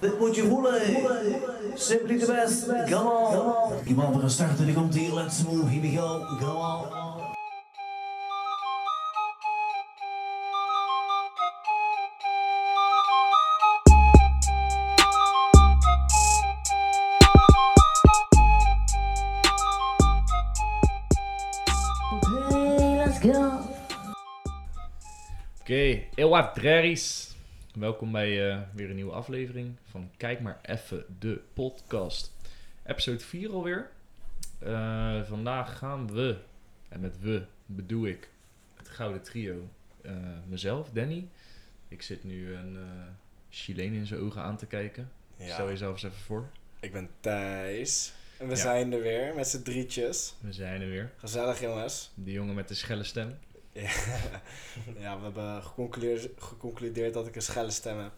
Dit moet je voelen. Simply the best. Come on. Die man, we gaan starten. Die komt hier. Let's move. Here we go. Come on. Okay, let's go. Welkom bij eh, weer een nieuwe aflevering van Kijk maar even de podcast. Episode 4 alweer. Eh, vandaag gaan we, en met we bedoel ik het gouden trio, eh, mezelf, Danny. Ik zit nu een Chileen in zijn ogen aan te kijken. Ja, Stel jezelf eens even voor. ik ben Thijs. En we Ja. zijn er weer met z'n drietjes. We zijn er weer. Gezellig jongens. Die jongen met de schelle stem. Ja, ja we hebben geconcludeerd, geconcludeerd dat ik een schelle stem heb.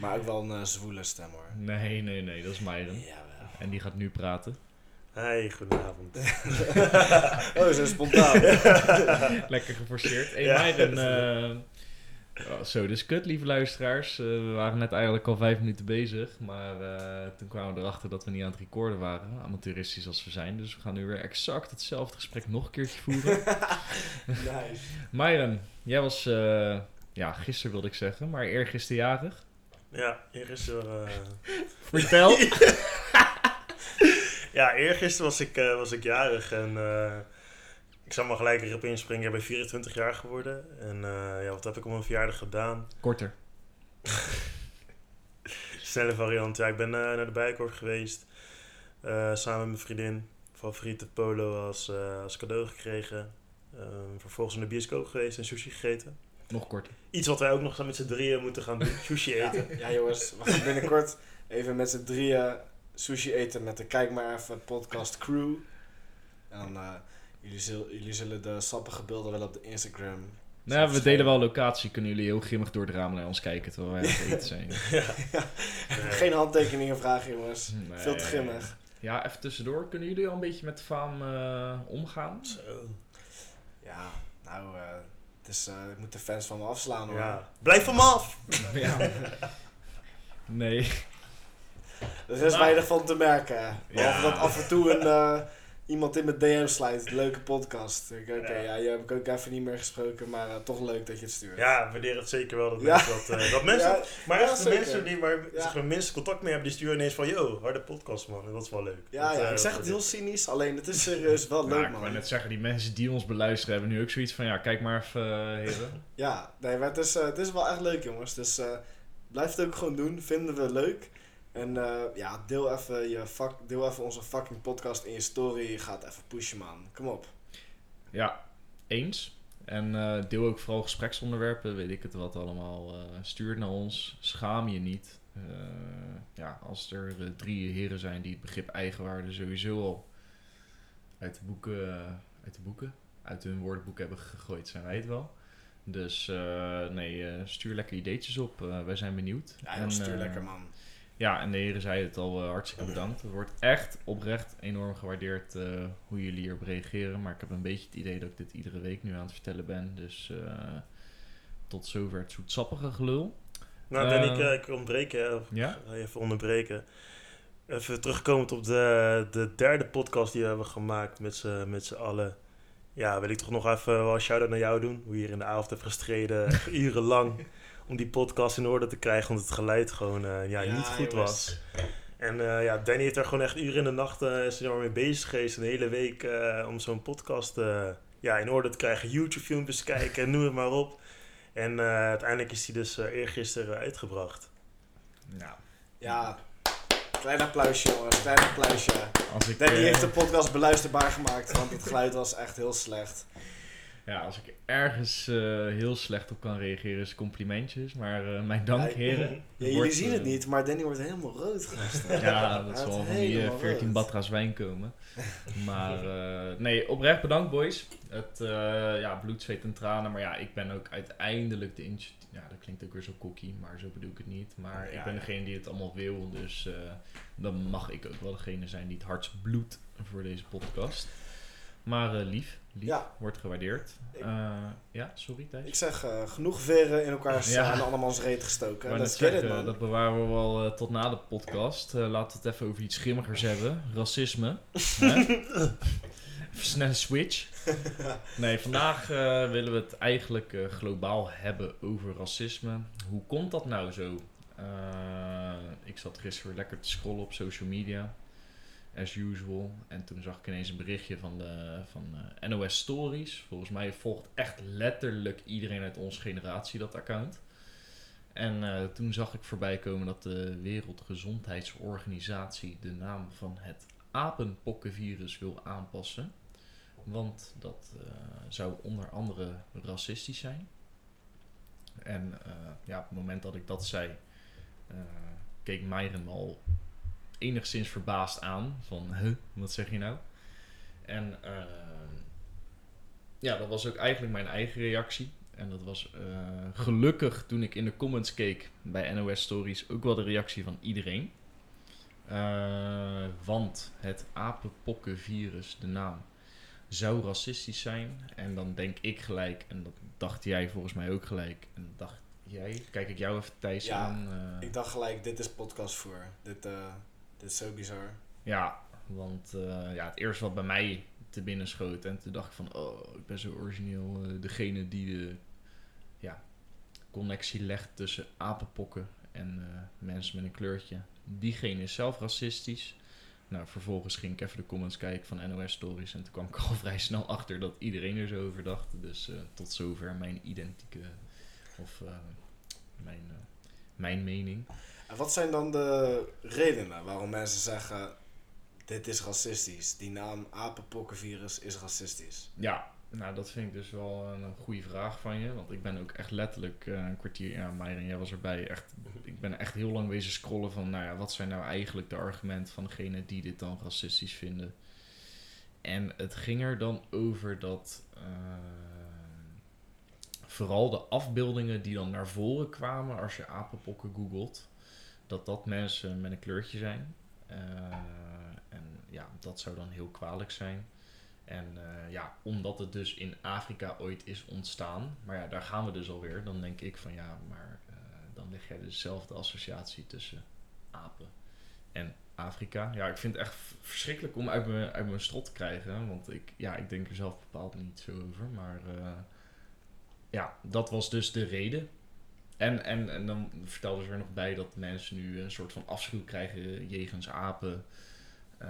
Maar ook wel een eh, zwoele stem hoor. Nee, nee, nee, dat is. Jawel. En die gaat nu praten. Hey, goedenavond. Oh, zo spontaan. Lekker geforceerd. Hey, Ja. Eh, oh, zo, dus kut, lieve luisteraars. Eh, we waren net eigenlijk al vijf minuten bezig. Maar eh, toen kwamen we erachter dat we niet aan het recorden waren. Amateuristisch als we zijn. Dus we gaan nu weer exact hetzelfde gesprek nog een keertje voeren. nice. Myron, jij was, eh, ja, gisteren wilde ik zeggen, maar eergisteren jarig. Ja, eergisteren... Vertel. ja, eergisteren was ik, was ik jarig en ik zal maar gelijk erop inspringen. Ik ben 24 jaar geworden en eh, ja, wat heb ik op mijn verjaardag gedaan? Korter. Snelle variant. Ja, ik ben eh, naar de Bijenkorf geweest eh, samen met mijn vriendin. Favoriete polo als, eh, als cadeau gekregen. Eh, vervolgens naar de bioscoop geweest en sushi gegeten. Nog korter. Iets wat wij ook nog met z'n drieën moeten gaan doen. Sushi Ja, eten. ja jongens, we gaan binnenkort even met z'n drieën sushi eten met de Kijk maar even podcast crew. En dan, eh, jullie, zul, jullie zullen de sappige beelden wel op de Instagram Nou, we delen wel locatie. Kunnen jullie heel grimmig door het raam naar ons kijken terwijl wij aan het eten zijn. Nee. Geen handtekeningen vragen jongens. Nee. Veel te grimmig. Ja, even tussendoor. Kunnen jullie al een beetje met de faam eh, omgaan? Zo. Ja, nou, eh, het is, eh, ik moet de fans van me afslaan hoor. Ja. Blijf van me af! ja. Nee. Er is Nou. weinig van te merken. Behalve Ja. dat af en toe een, eh, iemand in mijn DM sluit. Leuke podcast. Ik Oké, Ja. ja. je heb ik ook even niet meer gesproken, maar eh, toch leuk dat je het stuurt. Ja, ik waardeer het zeker wel dat Ja. mensen dat... eh, dat mensen, Ja, maar ja, echt de mensen die waar Ja. zeg maar, minst contact mee hebben, die sturen ineens van... Yo, harde podcast man. En dat is wel leuk. ja, Dat, ja, eh, ik zeg het heel cynisch, alleen het is serieus wel leuk ik man. net zeggen, die mensen die ons beluisteren hebben nu ook zoiets van... Ja, kijk maar even, heren. Ja, nee, maar het is, eh, het is wel echt leuk jongens. Dus eh, blijf het ook gewoon doen, vinden we leuk. En eh, ja, deel even, je fuck, deel even onze fucking podcast in je story. Ga het even pushen man, kom op. Ja, eens. En eh, deel ook vooral gespreksonderwerpen, weet ik het wat allemaal. eh stuur naar ons. Schaam je niet. Ja, als er drie heren zijn die het begrip eigenwaarde sowieso al uit de boeken, uit de boeken, uit hun woordenboek hebben gegooid, zijn wij het wel. Dus nee, stuur lekker ideetjes op. Wij zijn benieuwd. Ja, En, stuur lekker man. Ja, en de heren zeiden het al, eh, hartstikke bedankt. Het wordt echt oprecht enorm gewaardeerd eh, hoe jullie hierop reageren. Maar ik heb een beetje het idee dat ik dit iedere week nu aan het vertellen ben. Dus eh, tot zover het zoetsappige gelul. Nou, Dan ik, ik ontbreek je. Of ja? even onderbreken. Even terugkomend op de, de derde podcast die we hebben gemaakt met z'n met z'n allen. Ja, wil ik toch nog even wel een shout-out naar jou doen. Hoe je hier in de avond hebt gestreden, urenlang, om die podcast in orde te krijgen. Omdat het geluid gewoon eh, ja, niet goed jongens. was. En eh, ja, Danny heeft er gewoon echt uren in de nacht is er maar mee bezig geweest. Een hele week eh, om zo'n podcast eh, ja, in orde te krijgen. YouTube-filmpjes kijken, noem het maar op. En eh, uiteindelijk is die dus eh, eergisteren uitgebracht. Nou, Ja, klein applausje jongens, klein applausje. als ik, Danny heeft de podcast beluisterbaar gemaakt, want het geluid was echt heel slecht. Ja, als ik ergens eh, heel slecht op kan reageren is complimentjes. Maar eh, mijn dank, Ja, heren. Ja, jullie Wordt, zien eh, het niet, maar Danny wordt helemaal rood. Ja, dat zal van die eh, helemaal 14 rood. batra's wijn komen. Maar eh, nee, oprecht bedankt boys. Het eh, ja, bloed, zweet en tranen. Maar ja, ik ben ook uiteindelijk de initiatief... Ja, dat klinkt ook weer zo cocky, maar zo bedoel ik het niet. Maar ik ben degene die het allemaal wil. Dus eh, dan mag ik ook wel degene zijn die het hardst bloedt voor deze podcast. Maar eh, lief, Ja. wordt gewaardeerd. Ik- Eh, ja, sorry Thijs. Ik zeg eh, genoeg veren in elkaars Ja. aan andermans reet gestoken. it, man. dat bewaren we wel eh, tot na de podcast. Eh, laten we het even over iets grimmigers hebben. Racisme. Hè? Even snel een switch. Nee, vandaag eh, willen we het eigenlijk eh, globaal hebben over racisme. Hoe komt dat nou zo? Eh, ik zat gisteren lekker te scrollen op social media. As usual. En toen zag ik ineens een berichtje van, de, van eh, NOS Stories. Volgens mij volgt echt letterlijk iedereen uit onze generatie dat account. En eh, toen zag ik voorbij komen dat de Wereldgezondheidsorganisatie de naam van het apenpokkenvirus wil aanpassen. Want dat eh, zou onder andere racistisch zijn. En ja, op het moment dat ik dat zei, keek Myron me al enigszins verbaasd aan. Van, huh, wat zeg je nou? En eh, ja, dat was ook eigenlijk mijn eigen reactie. En dat was eh, gelukkig toen ik in de comments keek bij NOS Stories ook wel de reactie van iedereen. Eh, want het apenpokkenvirus, de naam, zou racistisch zijn. En dan denk ik gelijk, en dat dacht jij volgens mij ook gelijk. En dacht jij, kijk ik jou even Thijs Ja, aan. eh, Ik dacht gelijk, dit is podcast voor. Dit, dit is zo bizar. Ja, want eh, ja, het eerste wat bij mij te binnen schoot. En toen dacht ik van, oh, ik ben zo origineel. eh, degene die de ja, connectie legt tussen apenpokken en eh, mensen met een kleurtje. Diegene is zelf racistisch. Nou, vervolgens ging ik even de comments kijken van NOS Stories. En toen kwam ik al vrij snel achter dat iedereen er zo over dacht. Dus tot zover mijn identieke, of mijn, mijn mening. Wat zijn dan de redenen waarom mensen zeggen, dit is racistisch. Die naam apenpokkenvirus is racistisch. Ja, nou dat vind ik dus wel een, goede vraag van je. Want ik ben ook echt letterlijk eh, een kwartier, ja Myron, jij was erbij. Echt, ik ben echt heel lang wezen scrollen van, nou ja, wat zijn nou eigenlijk de argumenten van degene die dit dan racistisch vinden. En het ging er dan over dat eh, vooral de afbeeldingen die dan naar voren kwamen als je apenpokken googelt, dat dat mensen met een kleurtje zijn. Eh, en ja, dat zou dan heel kwalijk zijn. En eh, ja, omdat het dus in Afrika ooit is ontstaan, maar ja, daar gaan we dus alweer. Dan denk ik van ja, maar eh, dan leg jij dezelfde associatie tussen apen en Afrika. Ja, ik vind het echt verschrikkelijk om uit mijn, uit mijn strot te krijgen. Want ik, ja, ik denk er zelf bepaald niet zo over. Maar ja, dat was dus de reden. En, en, en dan vertelden ze er nog bij dat mensen nu een soort van afschuw krijgen jegens apen. eh,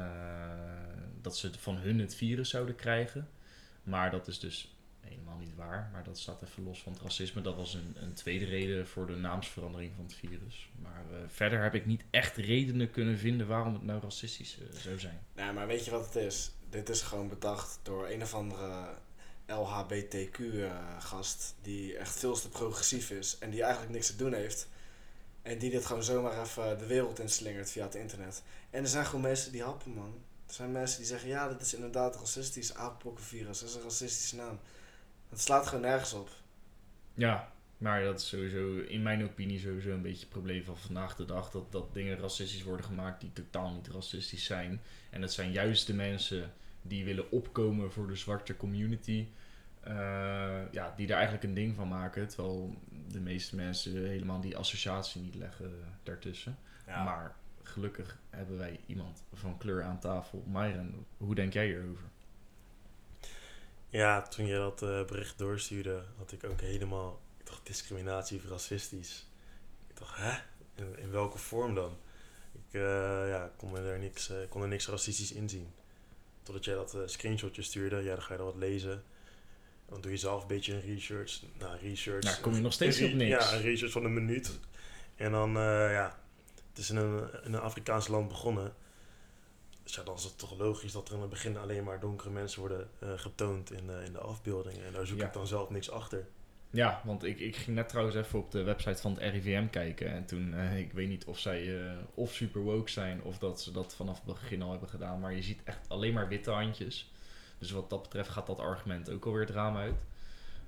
dat ze van hun het virus zouden krijgen. Maar dat is dus helemaal niet waar. Maar dat staat even los van het racisme. Dat was een, een tweede reden voor de naamsverandering van het virus. Maar eh, verder heb ik niet echt redenen kunnen vinden waarom het nou racistisch eh, zou zijn. Nee, maar weet je wat het is? Dit is gewoon bedacht door een of andere LHBTQ-gast eh, die echt veel te progressief is en die eigenlijk niks te doen heeft. En die dit gewoon zomaar even de wereld inslingert via het internet. En er zijn gewoon mensen die happen, man. Er zijn mensen die zeggen, ja, dit is inderdaad racistisch, apenpokkenvirus, dat is een racistische naam. Het slaat gewoon nergens op. Ja, maar dat is sowieso in mijn opinie sowieso een beetje het probleem van vandaag de dag. Dat, dat dingen racistisch worden gemaakt die totaal niet racistisch zijn. En dat zijn juist de mensen die willen opkomen voor de zwarte community. eh, ja, die daar eigenlijk een ding van maken. Terwijl de meeste mensen helemaal die associatie niet leggen daartussen. Maar gelukkig hebben wij iemand van kleur aan tafel. Myron, hoe denk jij hierover? Ja, toen je dat eh, bericht doorstuurde, had ik ook helemaal... Ik dacht, discriminatie of racistisch. Ik dacht, hè? In, in welke vorm dan? Ik eh, ja, kon, er niks, kon er niks racistisch in zien. Totdat jij dat eh, screenshotje stuurde, ja, dan ga je er wat lezen. Dan doe je zelf een beetje een research. Nou, research. Nou, kom je nog steeds op niks. Ja, een research van een minuut. En dan, eh, ja, het is in een, in een Afrikaans land begonnen. Dus ja, dan is het toch logisch dat er in het begin alleen maar donkere mensen worden eh, getoond in, de in de afbeeldingen. En daar zoek Ja. ik dan zelf niks achter. Ja, want ik, ik ging net trouwens even op de website van het RIVM kijken. En toen, eh, ik weet niet of zij eh, of super woke zijn of dat ze dat vanaf het begin al hebben gedaan. Maar je ziet echt alleen maar witte handjes. Dus wat dat betreft gaat dat argument ook alweer het raam uit.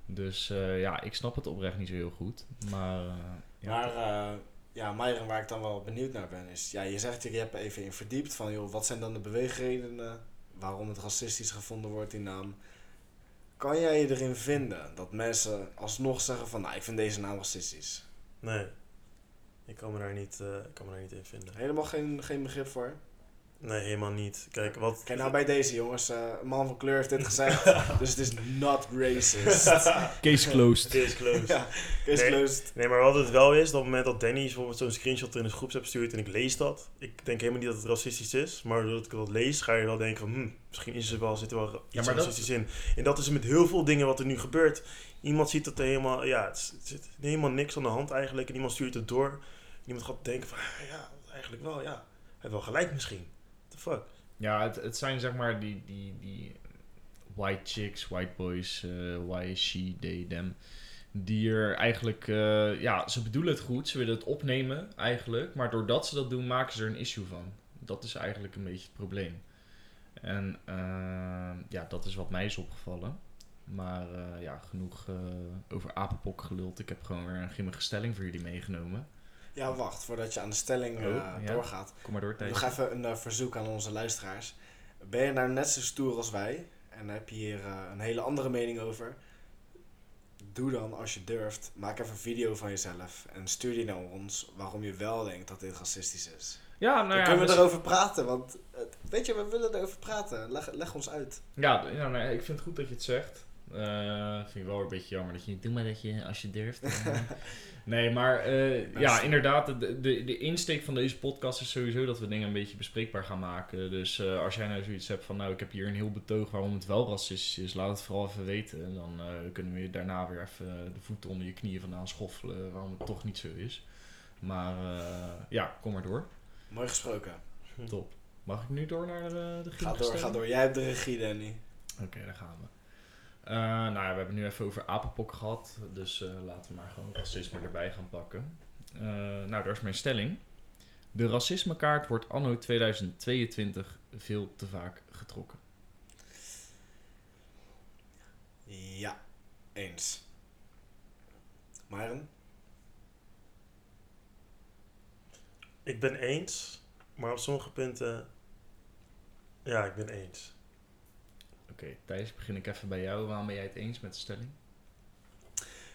Dus eh, ja, ik snap het oprecht niet zo heel goed. Maar, ja, Maar ja, Myron, waar ik dan wel benieuwd naar ben, is... Ja, je zegt, je hebt even in verdiept van, joh, wat zijn dan de beweegredenen waarom het racistisch gevonden wordt, die naam. Kan jij je erin vinden dat mensen alsnog zeggen van, nou, ik vind deze naam racistisch? Nee. Ik kan me daar niet, eh, ik kan me daar niet in vinden. Helemaal geen, geen begrip voor? Nee, helemaal niet. Kijk, wat... Kijk nou bij deze jongens, eh, een man van kleur heeft dit gezegd, dus het is not racist. Case closed. Case closed. ja, case Nee. closed. Nee, maar wat het wel is, dat op het moment dat Danny bijvoorbeeld zo'n screenshot in de groepsapp stuurt en ik lees dat, ik denk helemaal niet dat het racistisch is, maar doordat ik dat lees, ga je wel denken van, hm, misschien is er wel, zit er wel iets maar dat- racistisch in. En dat is met heel veel dingen wat er nu gebeurt. Iemand ziet dat er helemaal, ja, het, zit helemaal niks aan de hand eigenlijk en iemand stuurt het door. En iemand gaat denken van, ah, ja, eigenlijk wel, ja, hij heeft wel gelijk misschien. Fuck? Ja, het, het zijn zeg maar die, die, die white chicks, white boys, eh why, she, they, them. Die er eigenlijk, eh, ja, ze bedoelen het goed, ze willen het opnemen eigenlijk. Maar doordat ze dat doen, maken ze er een issue van. Dat is eigenlijk een beetje het probleem. En eh, ja, dat is wat mij is opgevallen. Maar ja, genoeg over apenpok geluld. Ik heb gewoon weer een grimmige stelling voor jullie meegenomen. Ja, wacht, voordat je aan de stelling eh, Oh, ja. doorgaat. Kom maar door, Thijs. nog even een eh, verzoek aan onze luisteraars. Ben je nou net zo stoer als wij en heb je hier eh, een hele andere mening over? Doe dan, als je durft, maak even een video van jezelf en stuur die naar ons waarom je wel denkt dat dit racistisch is. Ja, nou dan ja, kunnen we dus- erover praten, want eh, weet je, we willen erover praten. Leg, leg ons uit. Ja, nou, ik vind het goed dat je het zegt. Eh vind ik wel een beetje jammer dat je... Doe maar dat je, als je durft. eh. nee, maar eh, ja, Best. inderdaad. De, de, de insteek van deze podcast is sowieso dat we dingen een beetje bespreekbaar gaan maken. Dus als jij nou zoiets hebt van... Nou, ik heb hier een heel betoog waarom het wel racistisch is. Laat het vooral even weten. En dan kunnen we je daarna weer even de voeten onder je knieën vandaan schoffelen. Waarom het toch niet zo is. Maar ja, kom maar door. Mooi gesproken. Top. Mag ik nu door naar de, de Ga door, ga door. Jij hebt de regie, Danny. Oké, daar gaan we. Eh, nou ja, we hebben nu even over apenpok gehad. Dus eh, laten we maar gewoon racisme erbij gaan pakken. Eh, nou, daar is mijn stelling. De racismekaart wordt anno 2022 veel te vaak getrokken. Ja, eens. Maren? Ik ben eens, maar op sommige punten, ja, ik ben eens. Oké, Thijs, begin ik even bij jou. Waarom ben jij het eens met de stelling?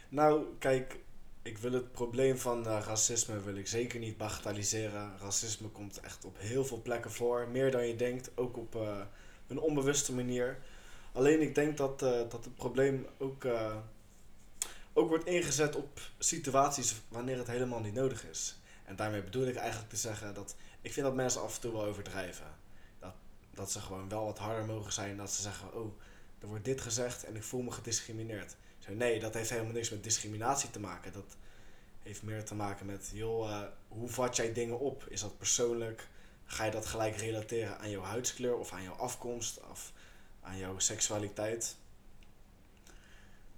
Nou, kijk, ik wil het probleem van eh, racisme wil ik zeker niet bagatelliseren. Racisme komt echt op heel veel plekken voor, meer dan je denkt, ook op eh, een onbewuste manier. Alleen ik denk dat, eh, dat het probleem ook, ook wordt ingezet op situaties wanneer het helemaal niet nodig is. En daarmee bedoel ik eigenlijk te zeggen dat ik vind dat mensen af en toe wel overdrijven. Dat, ze gewoon wel wat harder mogen zijn, dat ze zeggen, oh, er wordt dit gezegd en ik voel me gediscrimineerd. Zo, nee, dat heeft helemaal niks met discriminatie te maken. Dat heeft meer te maken met, joh, eh, hoe vat jij dingen op? Is dat persoonlijk? Ga je dat gelijk relateren aan jouw huidskleur of aan jouw afkomst of aan jouw seksualiteit?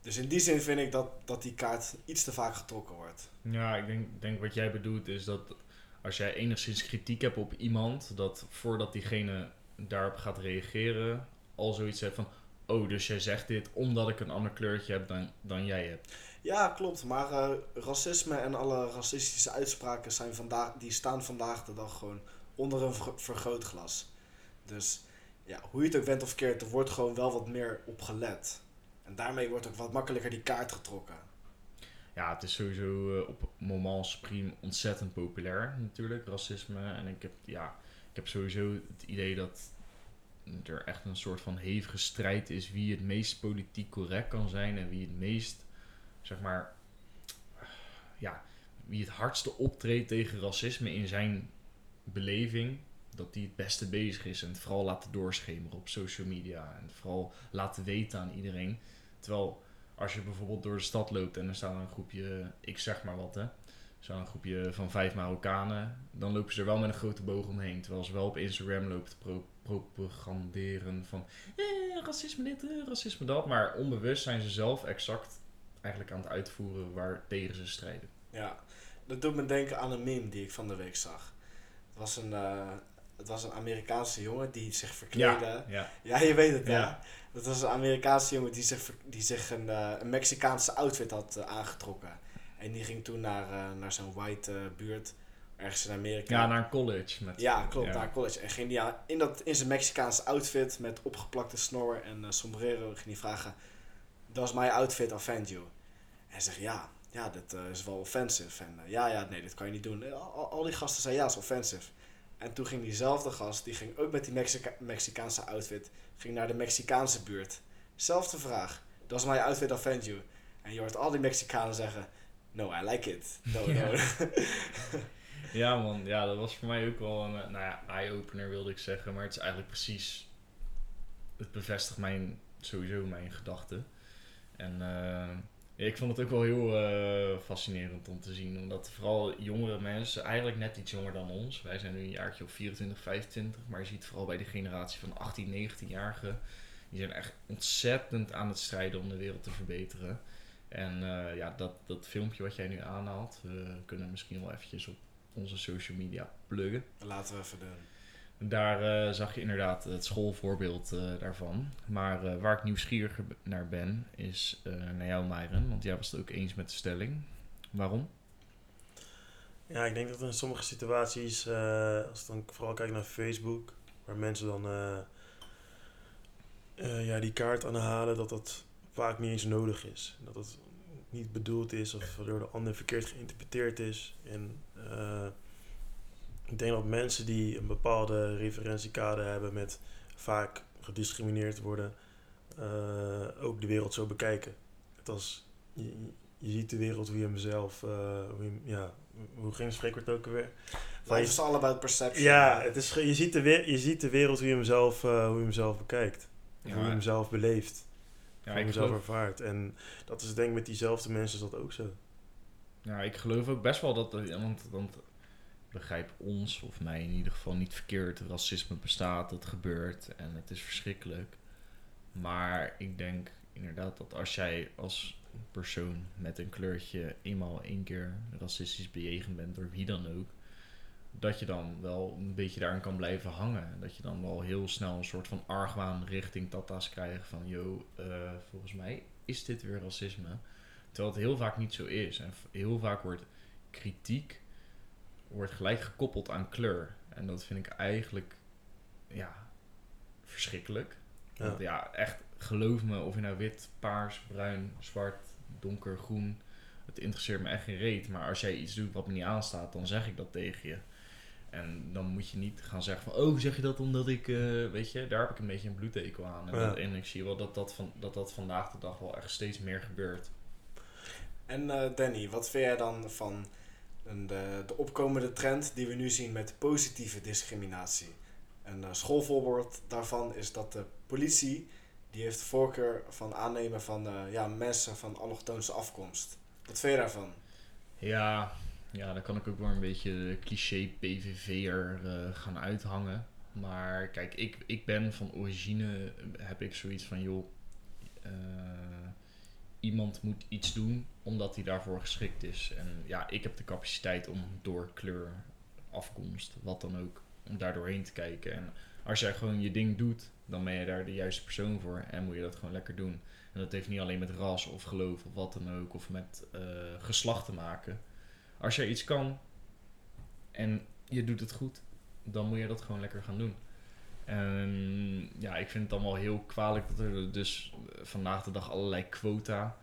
Dus in die zin vind ik dat, dat die kaart iets te vaak getrokken wordt. Ja, ik denk, denk wat jij bedoelt is dat als jij enigszins kritiek hebt op iemand, dat voordat diegene daarop gaat reageren, al zoiets hebt van, oh, dus jij zegt dit omdat ik een ander kleurtje heb dan, dan jij hebt. Ja, klopt. Maar eh, racisme en alle racistische uitspraken zijn vandaag, die staan vandaag de dag gewoon onder een ver- vergrootglas. Dus ja, hoe je het ook went of keert, er wordt gewoon wel wat meer op gelet. En daarmee wordt ook wat makkelijker die kaart getrokken. Ja, het is sowieso eh, op moment supreme ontzettend populair natuurlijk, racisme. En ik heb, ja, heb sowieso het idee dat er echt een soort van hevige strijd is wie het meest politiek correct kan zijn en wie het meest, zeg maar, ja, wie het hardste optreedt tegen racisme in zijn beleving, dat die het beste bezig is en het vooral laten doorschemeren op social media en vooral laten weten aan iedereen. Terwijl als je bijvoorbeeld door de stad loopt en er staat een groepje, ik zeg maar wat hè, zo'n groepje van vijf Marokkanen, dan lopen ze er wel met een grote boog omheen. Terwijl ze wel op Instagram lopen te pro- propaganderen van eh, racisme dit, eh, racisme dat. Maar onbewust zijn ze zelf exact eigenlijk aan het uitvoeren waar tegen ze strijden. Ja, dat doet me denken aan een meme die ik van de week zag. Het was een, eh, het was een Amerikaanse jongen die zich verkleedde. ja. Ja, je weet het, Ja. Dat was een Amerikaanse jongen die zich, die zich een, eh, een Mexicaanse outfit had eh, aangetrokken. En die ging toen naar, eh, naar zo'n white eh, buurt. ergens in Amerika. Ja, naar een college. Met, Ja, klopt, naar college. En ging aan- in, dat, in zijn Mexicaanse outfit met opgeplakte snor en eh, sombrero ging hij vragen: Does my outfit offend you? En hij zegt ja, ja, dit is wel offensive. En ja, ja, nee, dit kan je niet doen. Al, al die gasten zeiden ja, het is offensive. En toen ging diezelfde gast, die ging ook met die Mexica- Mexicaanse outfit, ging naar de Mexicaanse buurt. Zelfde vraag: Does my outfit offend you? En je hoort al die Mexicanen zeggen: No, I like it. No, Ja. no. Ja man, ja, dat was voor mij ook wel een eh, nou ja, eye-opener wilde ik zeggen. Maar het is eigenlijk precies... Het bevestigt mijn, sowieso mijn gedachten. En eh, ja, ik vond het ook wel heel eh, fascinerend om te zien. Omdat vooral jongere mensen, eigenlijk net iets jonger dan ons. Wij zijn nu een jaartje op 24, 25. Maar je ziet vooral bij de generatie van 18, 19-jarigen. Die zijn echt ontzettend aan het strijden om de wereld te verbeteren. En eh, ja, dat, dat filmpje wat jij nu aanhaalt, we kunnen misschien wel eventjes op onze social media pluggen. Laten we even doen. Daar eh, zag je inderdaad het schoolvoorbeeld eh, daarvan. Maar eh, waar ik nieuwsgierig naar ben, is eh, naar jou, Myron. Want jij was het ook eens met de stelling. Waarom? Ja, ik denk dat in sommige situaties, eh, als ik dan vooral kijk naar Facebook, waar mensen dan eh, eh, ja, die kaart aanhalen, dat dat vaak niet eens nodig is. Dat het niet bedoeld is of door de ander verkeerd geïnterpreteerd is. En eh, ik denk dat mensen die een bepaalde referentiekader hebben met vaak gediscrimineerd worden, eh, ook de wereld zo bekijken. Het als, je, je ziet de wereld hoe je hem zelf, eh, hoe, je ja, hoe ging het spreekwoord ook je- Life is all about perception. ja, het is, je, ziet de je ziet de wereld hoe je hem zelf, eh, hoe je hem zelf bekijkt. hoe je hem zelf beleeft. Ja, hoe je ik hem zelf geloof, ervaart. En dat is denk ik met diezelfde mensen is dat ook zo. ja, ik geloof ook best wel dat... Want, want begrijp ons, of mij in ieder geval, niet verkeerd. Racisme bestaat, het gebeurt en het is verschrikkelijk. Maar ik denk inderdaad dat als jij als persoon met een kleurtje eenmaal één keer racistisch bejegend bent door wie dan ook, dat je dan wel een beetje daarin kan blijven hangen. Dat je dan wel heel snel een soort van argwaan richting tata's krijgt van, yo, eh, volgens mij is dit weer racisme. Terwijl het heel vaak niet zo is. En heel vaak wordt kritiek wordt gelijk gekoppeld aan kleur. En dat vind ik eigenlijk, ja, verschrikkelijk. Ja. Want ja, echt, geloof me, of je nou wit, paars, bruin, zwart, donker, groen. Het interesseert me echt geen reet. Maar als jij iets doet wat me niet aanstaat, dan zeg ik dat tegen je. En dan moet je niet gaan zeggen van, oh, zeg je dat omdat ik, eh, weet je, daar heb ik een beetje een bloedtekel aan. En, Ja. dat, en ik zie wel dat dat, van, dat dat vandaag de dag wel echt steeds meer gebeurt. En eh, Danny, wat vind jij dan van een, de, de opkomende trend die we nu zien met positieve discriminatie? Een eh, schoolvoorbeeld daarvan is dat de politie die heeft de voorkeur van aannemen van eh, ja, mensen van allochtoonse afkomst. Wat vind je daarvan? Ja, ja, dan kan ik ook wel een beetje cliché PVV'er eh gaan uithangen. Maar kijk, ik, ik ben van origine, heb ik zoiets van, joh, eh, iemand moet iets doen omdat hij daarvoor geschikt is. En ja, ik heb de capaciteit om door kleur, afkomst, wat dan ook, om daar doorheen te kijken. En als jij gewoon je ding doet, dan ben je daar de juiste persoon voor en moet je dat gewoon lekker doen. En dat heeft niet alleen met ras of geloof of wat dan ook, of met eh, geslacht te maken. Als jij iets kan en je doet het goed, dan moet je dat gewoon lekker gaan doen. En ja, ik vind het wel heel kwalijk dat er dus vandaag de dag allerlei quota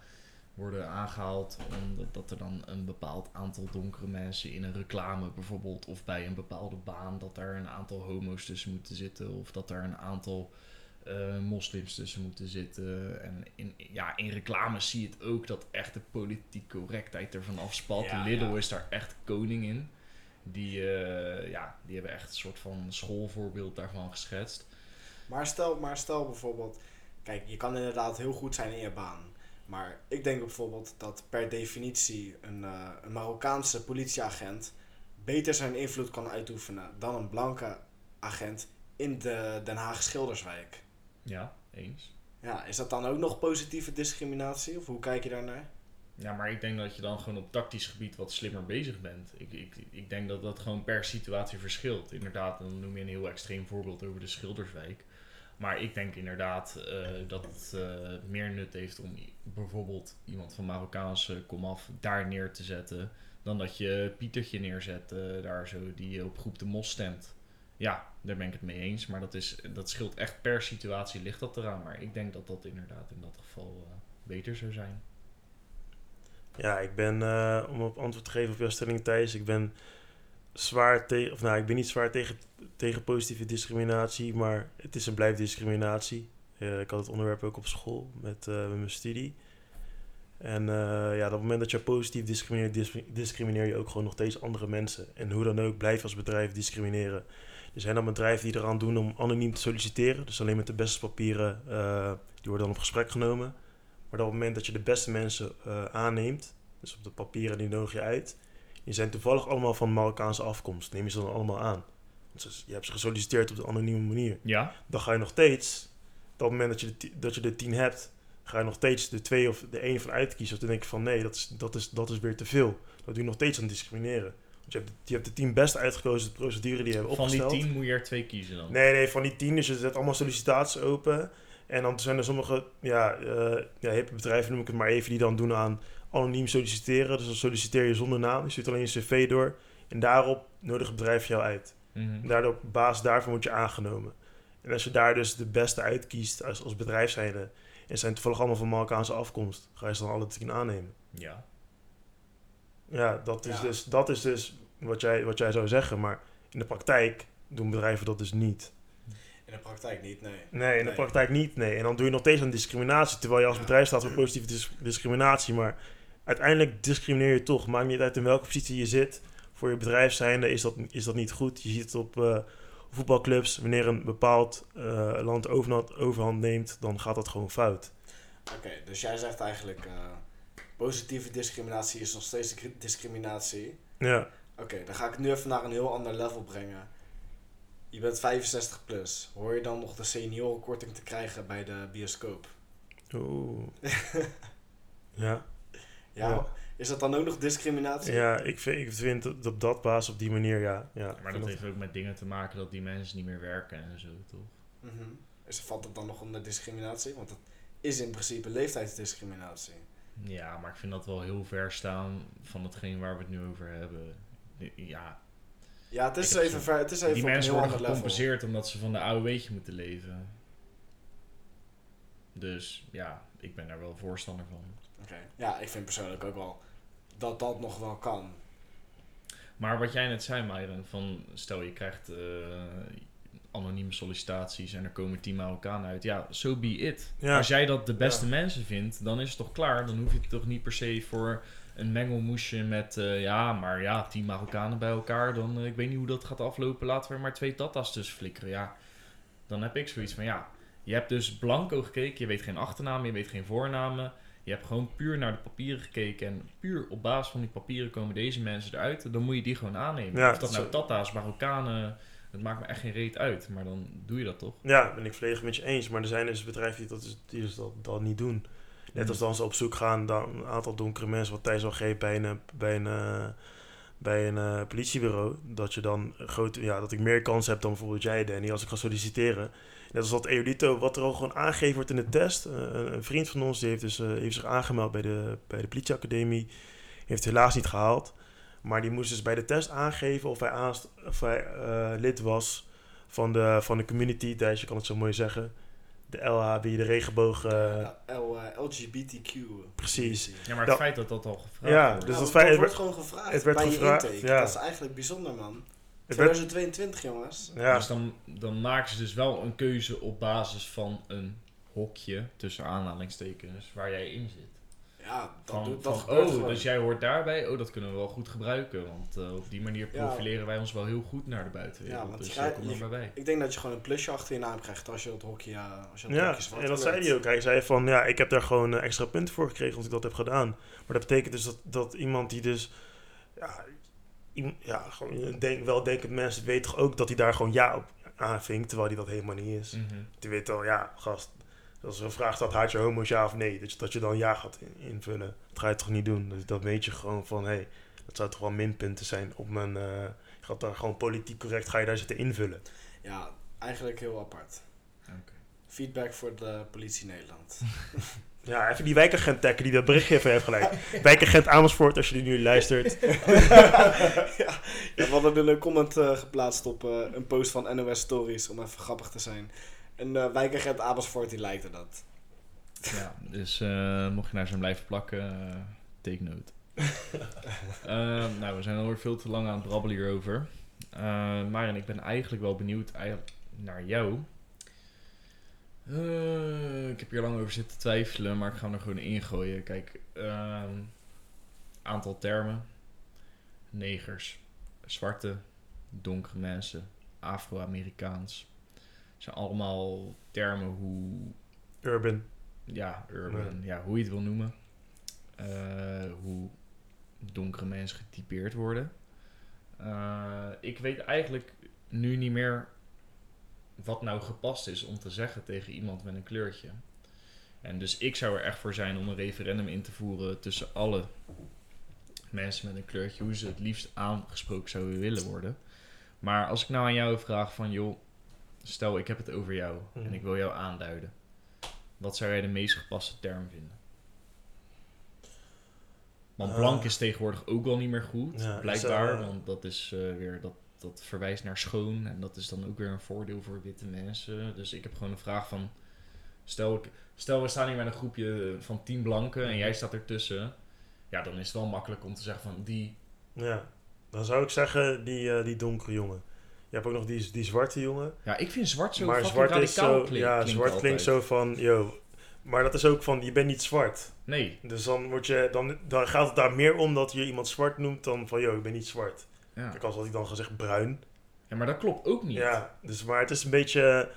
worden aangehaald. Omdat dat er dan een bepaald aantal donkere mensen in een reclame bijvoorbeeld, of bij een bepaalde baan, dat er een aantal homo's tussen moeten zitten. Of dat er een aantal eh, moslims tussen moeten zitten. En in, ja, in reclames zie je het ook dat echt de politieke correctheid ervan afspat. Ja, Lidl ja. is daar echt koning in. Die, eh, ja, die hebben echt een soort van schoolvoorbeeld daarvan geschetst. Maar stel, maar stel bijvoorbeeld, kijk, je kan inderdaad heel goed zijn in je baan. Maar ik denk bijvoorbeeld dat per definitie een, eh, een Marokkaanse politieagent beter zijn invloed kan uitoefenen dan een blanke agent in de Den Haag Schilderswijk. Ja, eens. Ja, is dat dan ook nog positieve discriminatie? Of hoe kijk je daarnaar? Ja, maar ik denk dat je dan gewoon op tactisch gebied wat slimmer bezig bent. Ik, ik, ik denk dat dat gewoon per situatie verschilt. Inderdaad, dan noem je een heel extreem voorbeeld over de Schilderswijk. Maar ik denk inderdaad eh, dat het eh, meer nut heeft om bijvoorbeeld iemand van Marokkaanse komaf daar neer te zetten. Dan dat je Pietertje neerzet eh, daar zo, die op groep de mos stemt. Ja, daar ben ik het mee eens. Maar dat, is, dat scheelt echt per situatie ligt dat eraan. Maar ik denk dat dat inderdaad in dat geval eh, beter zou zijn. Ja, ik ben, eh, om op antwoord te geven op jouw stelling Thijs, ik ben zwaar tegen, of nou, ik ben niet zwaar tegen, tegen positieve discriminatie, maar het is en blijft discriminatie. Eh, ik had het onderwerp ook op school met, met mijn studie. En ja, op het moment dat je positief discrimineert, dis- discrimineer je ook gewoon nog steeds andere mensen. En hoe dan ook, blijf als bedrijf discrimineren. Er zijn dan bedrijven die eraan doen om anoniem te solliciteren. Dus alleen met de beste papieren, eh, die worden dan op gesprek genomen. Maar op het moment dat je de beste mensen eh, aanneemt, dus op de papieren die nodig je uit, die zijn toevallig allemaal van Marokkaanse afkomst, neem je ze dan allemaal aan. Ze- je hebt ze gesolliciteerd op de anonieme manier. Ja? Dan ga je nog steeds, op het moment dat je de, dat je de tien hebt, ga je nog steeds de twee of de één van uitkiezen. Of dan denk je van nee, dat is, dat is, dat is weer te veel. Dat doe je nog steeds aan discrimineren. Je hebt, je hebt de tien best uitgekozen procedure die je hebt Van die opgesteld. tien moet je er twee kiezen dan. Nee, nee, van die tien. Dus je zet allemaal sollicitaties open. En dan zijn er sommige, ja, eh ja, hippe bedrijven noem ik het maar even, die dan doen aan anoniem solliciteren. Dus dan solliciteer je zonder naam. Je stuurt alleen je cv door. En daarop nodigt het bedrijf jou uit. Mhm. En daardoor, op basis daarvan word je aangenomen. En als je daar dus de beste uitkiest als, als bedrijf zijnde, en zijn toevallig allemaal van Marokkaanse afkomst, ga je ze dan alle tien aannemen. Ja. Ja, dat is, Ja. Dus, dat is dus wat jij, wat jij zou zeggen. Maar in de praktijk doen bedrijven dat dus niet. In de praktijk niet, nee. Nee, in de praktijk niet. Nee. En dan doe je nog steeds aan discriminatie. Terwijl je als Ja. bedrijf staat voor positieve dis- discriminatie. Maar uiteindelijk discrimineer je toch. Maakt niet uit in welke positie je zit. Voor je bedrijf zijnde is dat, is dat niet goed. Je ziet het op eh, voetbalclubs. Wanneer een bepaald eh, land overhand, overhand neemt, dan gaat dat gewoon fout. Oké, dus jij zegt eigenlijk, eh, positieve discriminatie is nog steeds di- discriminatie. Ja. Oké, dan ga ik het nu even naar een heel ander level brengen. Je bent 65 plus. Hoor je dan nog de seniorenkorting te krijgen bij de bioscoop? Oeh. ja. Ja, Ja. is dat dan ook nog discriminatie? Ja, ik vind, ik vind dat op dat basis op die manier, ja. ja Maar dat heeft ook met dingen te maken dat die mensen niet meer werken en zo, toch? Mhm. Is, valt dat dan nog onder discriminatie? Want dat is in principe leeftijdsdiscriminatie. Ja, maar ik vind dat wel heel ver staan van hetgeen waar we het nu over hebben. Ja, Ja, het is even, ver, het is even die mensen heel worden level. gecompenseerd omdat ze van de AOW'tje moeten leven. Dus ja, ik ben daar wel voorstander van. Oké. Ja, ik vind persoonlijk ook wel dat dat nog wel kan. Maar wat jij net zei, Myron, van stel je krijgt eh, anonieme sollicitaties en er komen tien Marokkanen uit. Ja, so be it. Ja. Als jij dat de beste mensen vindt, dan is het toch klaar. Dan hoef je het toch niet per se voor een mengelmoesje met, eh, ja, maar ja, tien Marokkanen bij elkaar. Dan, eh, ik weet niet hoe dat gaat aflopen, laten we er maar twee tatas tussen flikkeren. Ja, dan heb ik zoiets van, ja, je hebt dus blanco gekeken, je weet geen achternaam, je weet geen voornamen. Je hebt gewoon puur naar de papieren gekeken en puur op basis van die papieren komen deze mensen eruit. Dan moet je die gewoon aannemen. Ja, of dat nou Tata's, Marokkanen, het maakt me echt geen reet uit. Maar dan doe je dat toch? Ja, ben ik volledig met je eens. Maar er zijn dus bedrijven die dat, dus- die dus dat, dat niet doen. Net als dan ze op zoek gaan naar een aantal donkere mensen, wat Thijs al geeft bij een, bij een, eh, bij een eh, politiebureau. Dat je dan grote, ja, dat ik meer kans heb dan bijvoorbeeld jij, Danny, als ik ga solliciteren. Net als dat Eolito, wat er al gewoon aangegeven wordt in de test. Eh, een, vriend van ons die heeft, dus, heeft zich aangemeld bij de, bij de politieacademie. Heeft het helaas niet gehaald. Maar die moest dus bij de test aangeven of hij, aanst- of hij eh, lid was van de, van de community. Thijs, je kan het zo mooi zeggen. De LHB, de regenboog. eh, L, eh, LGBTQ. Precies. Ja, maar het feit dat dat al gevraagd Ja, wordt. dus dat, dat feit- het wordt werd- gewoon gevraagd het werd bij gevraagd, je intake. ja. Dat is eigenlijk bijzonder, man. het werd, 2022, jongens. ja, Dus dan, dan maken ze dus wel een keuze op basis van een hokje, tussen aanhalingstekens, waar jij in zit. Ja, dat, Van, doet, dat van, oh, gewoon. dus jij hoort daarbij, oh, dat kunnen we wel goed gebruiken. Want eh, op die manier Ja. profileren wij ons wel heel goed naar de buitenwereld. Ja, want dus daar krijgt- kom er je- maar bij. Ik denk dat je gewoon een plusje achter je naam krijgt als je dat hokje, eh, als je dat ja, zwart en dat zei hij ook. Hij zei van, ja, ik heb daar gewoon eh, extra punten voor gekregen als ik dat heb gedaan. Maar dat betekent dus dat, dat iemand die dus, ja, ja gewoon denk, wel denkend mensen weet toch ook dat hij daar gewoon ja op aanvinkt, terwijl hij dat helemaal niet is. Mhm. Die weet al, ja, gast, als er een vraag staat, haat je homo's ja of nee, dat je, dat je dan ja gaat in- invullen. Dat ga je toch niet doen? Dus dat weet je gewoon van, hé, hey, dat zou toch wel minpunten zijn op mijn, eh, je gaat daar gewoon politiek correct, ga je daar zitten invullen. Ja, eigenlijk heel apart. Oké. Feedback voor de politie Nederland. Ja, even die wijkagent taggen die dat berichtje even heeft gelijk. wijkagent Amersfoort, als je die nu luistert. ja, we hadden een comment eh, geplaatst op eh, een post van NOS Stories om even grappig te zijn. En uh, wijkagent Amersfoort die lijkt er dat. Ja, dus eh, mocht je naar zijn blijven plakken, eh, take note. Ehm, nou, we zijn alweer veel te lang aan het brabbelen hierover. Uh, ik ben eigenlijk wel benieuwd naar jou. Eh, ik heb hier lang over zitten twijfelen, maar ik ga hem er gewoon ingooien. Kijk, ehm, aantal termen. Negers, zwarte, donkere mensen, Afro-Amerikaans. Zijn allemaal termen hoe Urban. ja, urban, ja, hoe je het wil noemen. Eh, hoe donkere mensen getypeerd worden. Eh, ik weet eigenlijk nu niet meer wat nou gepast is om te zeggen tegen iemand met een kleurtje. En dus ik zou er echt voor zijn om een referendum in te voeren tussen alle mensen met een kleurtje, hoe ze het liefst aangesproken zouden willen worden. Maar als ik nou aan jou vraag van, joh, stel ik heb het over jou en Mhm. ik wil jou aanduiden. Wat zou jij de meest gepaste term vinden? Want Ah. blank is tegenwoordig ook al niet meer goed, Ja, is, blijkbaar. eh, want dat is eh, weer dat, dat verwijst naar schoon. En dat is dan ook weer een voordeel voor witte mensen. Dus ik heb gewoon een vraag van. Stel, stel we staan hier met een groepje van tien blanken en jij staat ertussen. Ja, dan is het wel makkelijk om te zeggen van die. Ja. Dan zou ik zeggen die, eh, die donkere jongen. Je hebt ook nog die, die zwarte jongen. Ja, ik vind zwart zo maar zwart is zo... klink- ja, klinkt zwart klinkt zo van... Yo. Maar dat is ook van, je bent niet zwart. Nee. Dus dan, word je, dan, dan gaat het daar meer om dat je iemand zwart noemt dan van... Yo, ik ben niet zwart. Ja. Kijk, als had ik dan gezegd bruin. ja, maar dat klopt ook niet. Ja, dus, maar het is een beetje...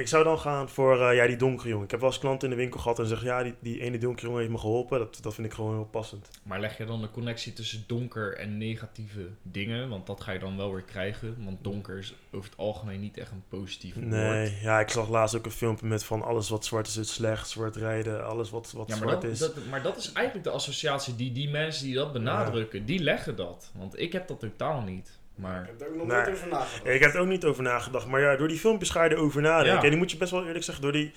Ik zou dan gaan voor eh, ja, die donkere jongen. Ik heb wel eens klanten in de winkel gehad en zeggen... Ja, die, die ene donkere jongen heeft me geholpen. Dat, dat vind ik gewoon heel passend. Maar leg je dan de connectie tussen donker en negatieve dingen? Want dat ga je dan wel weer krijgen. Want donker is over het algemeen niet echt een positief woord. Nee, ja, ik zag laatst ook een filmpje met van alles wat zwart is, is slecht. Zwart rijden, alles wat, wat Ja, maar zwart dat, is. dat, maar dat is eigenlijk de associatie die die mensen die dat benadrukken, die leggen dat. Want ik heb dat totaal niet. Ik Maar heb er ook nog Nee. nooit over nagedacht. Ik heb er ook niet over nagedacht. Maar ja, door die filmpjes ga je erover nadenken. Ja. En die moet je best wel eerlijk zeggen, door die...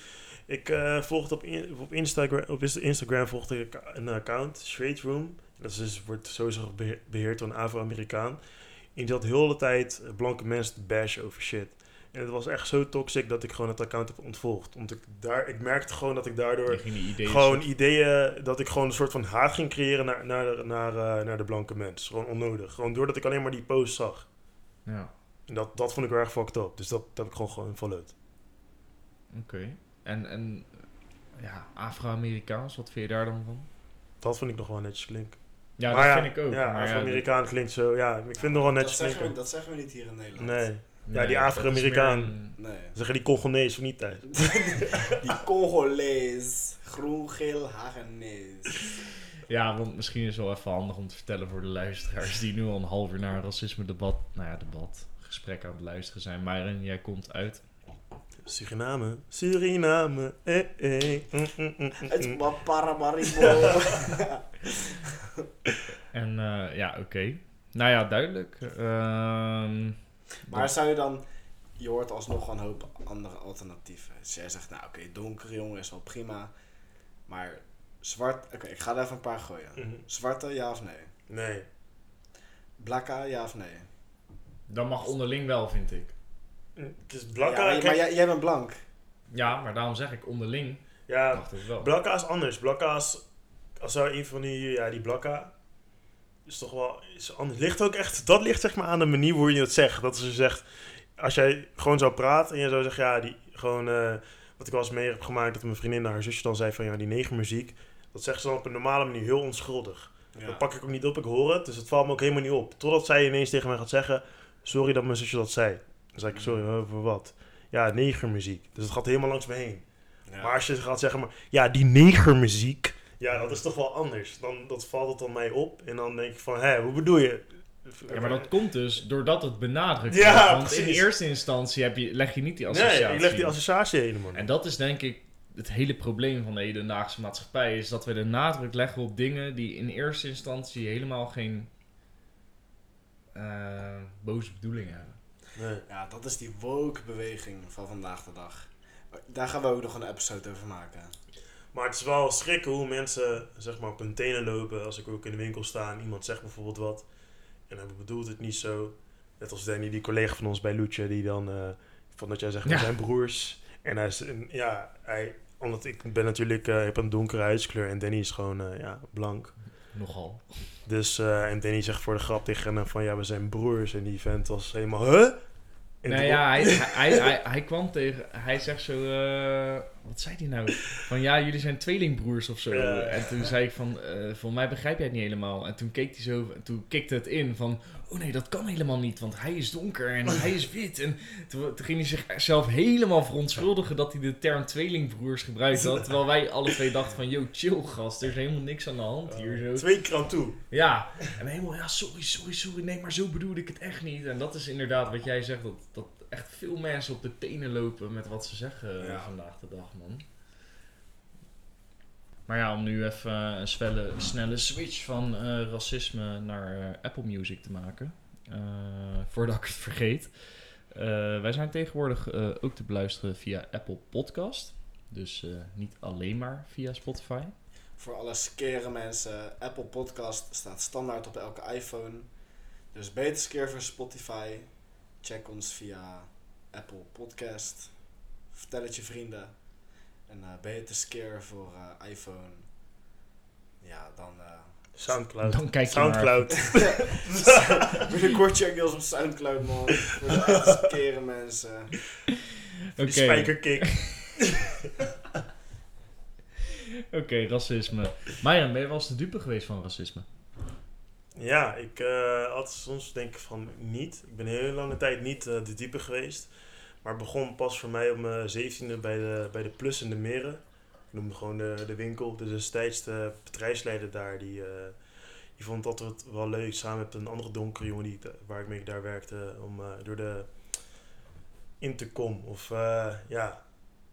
Ik eh volgde op, in- op, Instagram, op Insta- Instagram volgde ik een account, Straight Room. Dat is dus, wordt sowieso behe- beheerd door een Afro-Amerikaan. En die had heel de hele tijd blanke mensen te bashen over shit. En het was echt zo toxic dat ik gewoon het account heb ontvolgd. Omdat ik daar, ik merkte gewoon dat ik daardoor ideeën... gewoon ideeën dat ik gewoon een soort van haat ging creëren naar, naar, de- naar, eh, naar de blanke mens. Gewoon onnodig. Gewoon doordat ik alleen maar die post zag. Ja, En dat, dat vond ik heel erg fucked up. Dus dat, dat heb ik gewoon gewoon followed. oké. En, en ja, Afro-Amerikaans, wat vind je daar dan van? Dat vind ik nog wel netjes klinken. Ja, Maar dat ja, vind ik ook. Ja, maar Afro-Amerikaan klinkt zo. Ja, ik vind het nog wel dat netjes zeggen, we, klinken. dat zeggen we niet hier in Nederland. Nee. Nee, Ja, die Afro-Amerikaan. Nee. Zeggen die Congolees of niet thuis? Die Congolees. Groen, geel, Hagenees. Ja, want misschien is het wel even handig om te vertellen voor de luisteraars die nu al een half uur naar een racisme-debat, nou ja, debat, gesprek aan het luisteren zijn. Myron, jij komt uit. Suriname. Suriname. Eh, eh. Mm, mm, mm, mm, Het mm. Paramaribo. En eh, ja, oké. Nou ja, duidelijk. Ehm, Maar zou je dan... Je hoort alsnog een hoop andere alternatieven. Dus jij zegt, nou oké, donkere jongen is wel prima. Maar zwart... Oké, ik ga er even een paar gooien. Mhm. Zwarte, ja of nee? Nee. Blakka, ja of nee? dat mag onderling wel, vind ik. Het is Ja, Blakka. maar, kijk- maar jij, jij bent blank. Ja, maar daarom zeg ik onderling. ja, Mag het wel. Blakka is anders. Blakka is... Als zou een van die... Ja, die Blakka... Is toch wel... Is anders. Ligt ook echt... Dat ligt zeg maar aan de manier hoe je het zegt. Dat ze zegt... Als jij gewoon zou praten en je zou zeggen... Ja, die... Gewoon... eh, wat ik wel eens mee heb gemaakt... Dat mijn vriendin naar haar zusje dan zei van... Ja, die negermuziek... Dat zegt ze dan op een normale manier heel onschuldig. Ja. Dat pak ik ook niet op. Ik hoor het. Dus het valt me ook helemaal niet op. Totdat zij ineens tegen mij gaat zeggen... Sorry dat mijn zusje dat zei. Dan zeg ik... Sorry, over wat? Ja, negermuziek. Dus het gaat helemaal langs me heen. Ja. Maar als je gaat zeggen, maar, ja, die negermuziek, ja, dat is toch wel anders. Dan dat valt het dan mij op en dan denk ik van, hé, hoe bedoel je? Ja, maar dat komt dus doordat het benadrukt Ja, wordt. Want in eerste instantie heb je, leg je niet die associatie. Nee, ik leg die associatie helemaal niet. En dat is denk ik het hele probleem van de hedendaagse maatschappij. Is dat we de nadruk leggen op dingen die in eerste instantie helemaal geen eh, boze bedoeling hebben. Nee. Ja, dat is die woke beweging van vandaag de dag. Daar gaan we ook nog een episode over maken. Maar het is wel schrikken hoe mensen zeg maar, op hun tenen lopen als ik ook in de winkel sta en iemand zegt bijvoorbeeld wat. En hij bedoelt het niet zo. Net als Danny, die collega van ons bij Loetje, die dan eh van dat jij zegt, we Ja. zijn broers. En hij is, en ja, hij, omdat ik ben natuurlijk, eh, heb een donkere huidskleur en Danny is gewoon eh, ja, blank. Nogal. Dus, en Danny zegt voor de grap tegen hem van, ja, we zijn broers. En die vent was helemaal, huh? Nee, toen- ja, hij, hij, hij, kwam tegen... Hij zegt zo... eh, wat zei hij nou? Van ja, jullie zijn tweelingbroers of zo. En toen zei ik van... eh voor mij begrijp jij het niet helemaal. En toen keek hij zo... En toen kikte het in van... Oh nee, dat kan helemaal niet. Want hij is donker en hij is wit. En toen, toen ging hij zichzelf helemaal verontschuldigen... dat hij de term tweelingbroers gebruikt had. Terwijl wij alle twee dachten van... Yo, chill gast. Er is helemaal niks aan de hand hier. Zo. Twee keer aan toe. Ja, en helemaal, ja, sorry, sorry, sorry, nee, maar zo bedoelde ik het echt niet. En dat is inderdaad wat jij zegt, dat, dat echt veel mensen op de tenen lopen met wat ze zeggen eh, Ja. vandaag de dag, man. Maar ja, om nu even eh, een snelle, switch van eh, racisme naar eh, Apple Music te maken, voordat ik het vergeet. Wij zijn tegenwoordig ook te beluisteren via Apple Podcast. Dus niet alleen maar via Spotify. Voor alle skere mensen, Apple Podcast staat standaard op elke iPhone. Dus beter skeer voor Spotify. Check ons via Apple Podcast. Vertel het je vrienden. En eh beter skeer voor eh, iPhone. Ja, dan... eh Soundcloud. Dan kijk je Soundcloud. Binnenkort check je ons op Soundcloud, man. Voor de mensen. Die spijkerkick. Oké, racisme. Myron, ben je wel eens de dupe geweest van racisme? Ja, ik eh, had soms denk ik van niet. Ik ben een hele lange tijd niet eh, de diepe geweest. Maar het begon pas voor mij op mijn zeventiende bij de, bij de Plus in de Meren. Ik noemde gewoon de, de winkel. Dus destijds de bedrijfsleider daar, die, eh, die vond het altijd wel leuk. Samen met een andere donkere jongen die, waar ik mee daar werkte. Om eh, door de intercom of eh, ja...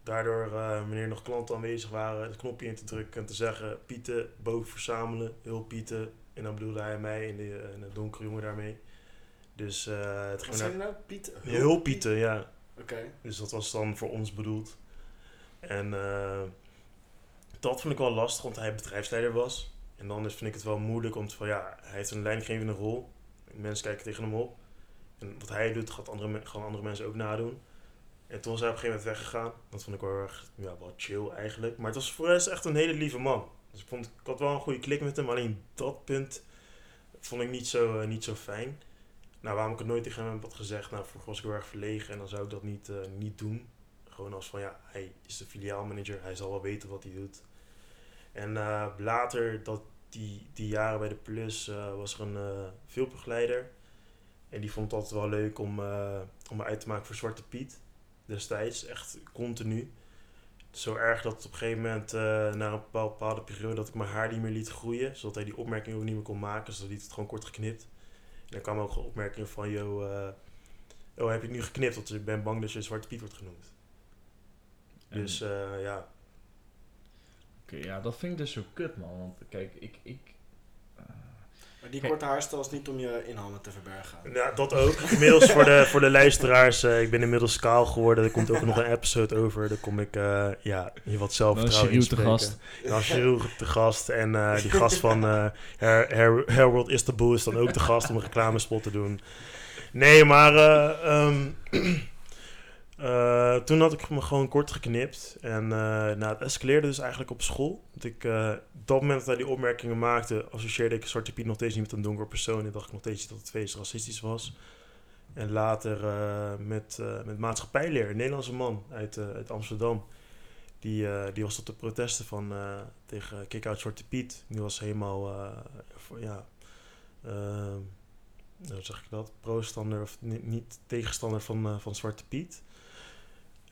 Daardoor, eh, wanneer nog klanten aanwezig waren, het knopje in te drukken en te zeggen: Pieten, boven verzamelen, heel Pieten, en dan bedoelde hij mij en de, en de donkere jongen daarmee. Dus eh het Wat ging naar je nou? Piet? hulppieten, ja. Dus dat was dan voor ons bedoeld. En eh, dat vond ik wel lastig, want hij bedrijfsleider was. En dan vind ik het wel moeilijk, om te van ja, hij heeft een leidinggevende rol. Mensen kijken tegen hem op. En wat hij doet, gaat andere, gaan andere mensen ook nadoen. En toen is hij op een gegeven moment weggegaan. Dat vond ik wel erg, ja, wel chill eigenlijk. Maar het was voor rest echt een hele lieve man. Dus ik, vond, ik had wel een goede klik met hem. Alleen dat punt vond ik niet zo, eh, niet zo fijn. Nou, waarom ik het nooit tegen hem heb gezegd, nou, vroeger was ik heel erg verlegen en dan zou ik dat niet, eh, niet doen. Gewoon als van, ja, hij is de filiaalmanager, hij zal wel weten wat hij doet. En eh, later, dat die, die jaren bij de Plus, eh, was er een filmbegeleider. En die vond het altijd wel leuk om, om me uit te maken voor Zwarte Piet. Destijds, echt continu. Zo erg dat op een gegeven moment, na een bepaal- bepaalde periode, dat ik mijn haar niet meer liet groeien. Zodat hij die opmerking ook niet meer kon maken. Dan liet het gewoon kort geknipt. En dan kwam ook opmerkingen van, yo, eh, oh, heb je het nu geknipt? Want ik ben bang dat je Zwarte Piet wordt genoemd. En- Dus eh, ja, Oké, ja, dat vind ik dus zo kut, man. Want kijk, ik... ik Maar die korte haarstijl is niet om je inhammen te verbergen. Ja, dat ook. Inmiddels voor de, voor de luisteraars, eh, ik ben inmiddels kaal geworden. Er komt ook nog een episode over. Daar kom ik, eh, ja, hier wat is zelfvertrouwen Cyril te inspreken. gast. Dan is te gast. En eh, die gast van eh Hair, Hair World Istanbul is dan ook de gast om een reclamespot te doen. Nee, maar eh, ehm, eh, toen had ik me gewoon kort geknipt. En eh nou, het escaleerde dus eigenlijk op school. Want ik, eh, op dat moment dat hij die opmerkingen maakte, associeerde ik Zwarte Piet nog steeds niet met een donker persoon. En dacht ik nog steeds dat het feest racistisch was. En later met, met maatschappijleer, een Nederlandse man uit, uit Amsterdam. Die, die was tot de protesten van, tegen Kick-Out Zwarte Piet. Die was helemaal, voor, ja, eh, hoe zeg ik dat? Pro-stander of ni- niet tegenstander van, van Zwarte Piet.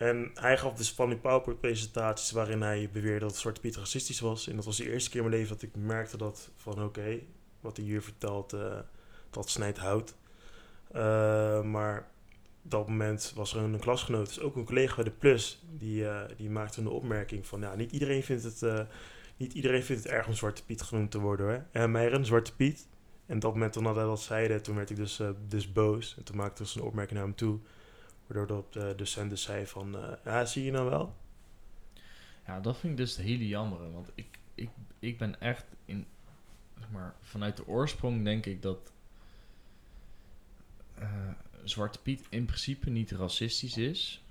En hij gaf dus van die PowerPoint presentaties waarin hij beweerde dat Zwarte Piet racistisch was. En dat was de eerste keer in mijn leven dat ik merkte dat van oké, wat hij hier vertelt, eh, dat snijdt hout. Eh, maar op dat moment was er een klasgenoot, dus ook een collega bij de Plus, die, eh, die maakte een opmerking van, ja, niet iedereen vindt het, niet iedereen vindt het erg om Zwarte Piet genoemd te worden hoor. En mij een Zwarte Piet. En op dat moment toen hij dat zeide, toen werd ik dus, dus boos. En toen maakte ik dus een opmerking naar hem toe. Waardoor dat, de docent dus zei van, eh, ja, zie je nou wel? Ja, dat vind ik dus het hele jammer. Want ik, ik, ik ben echt in, zeg maar, vanuit de oorsprong denk ik dat eh, Zwarte Piet in principe niet racistisch is.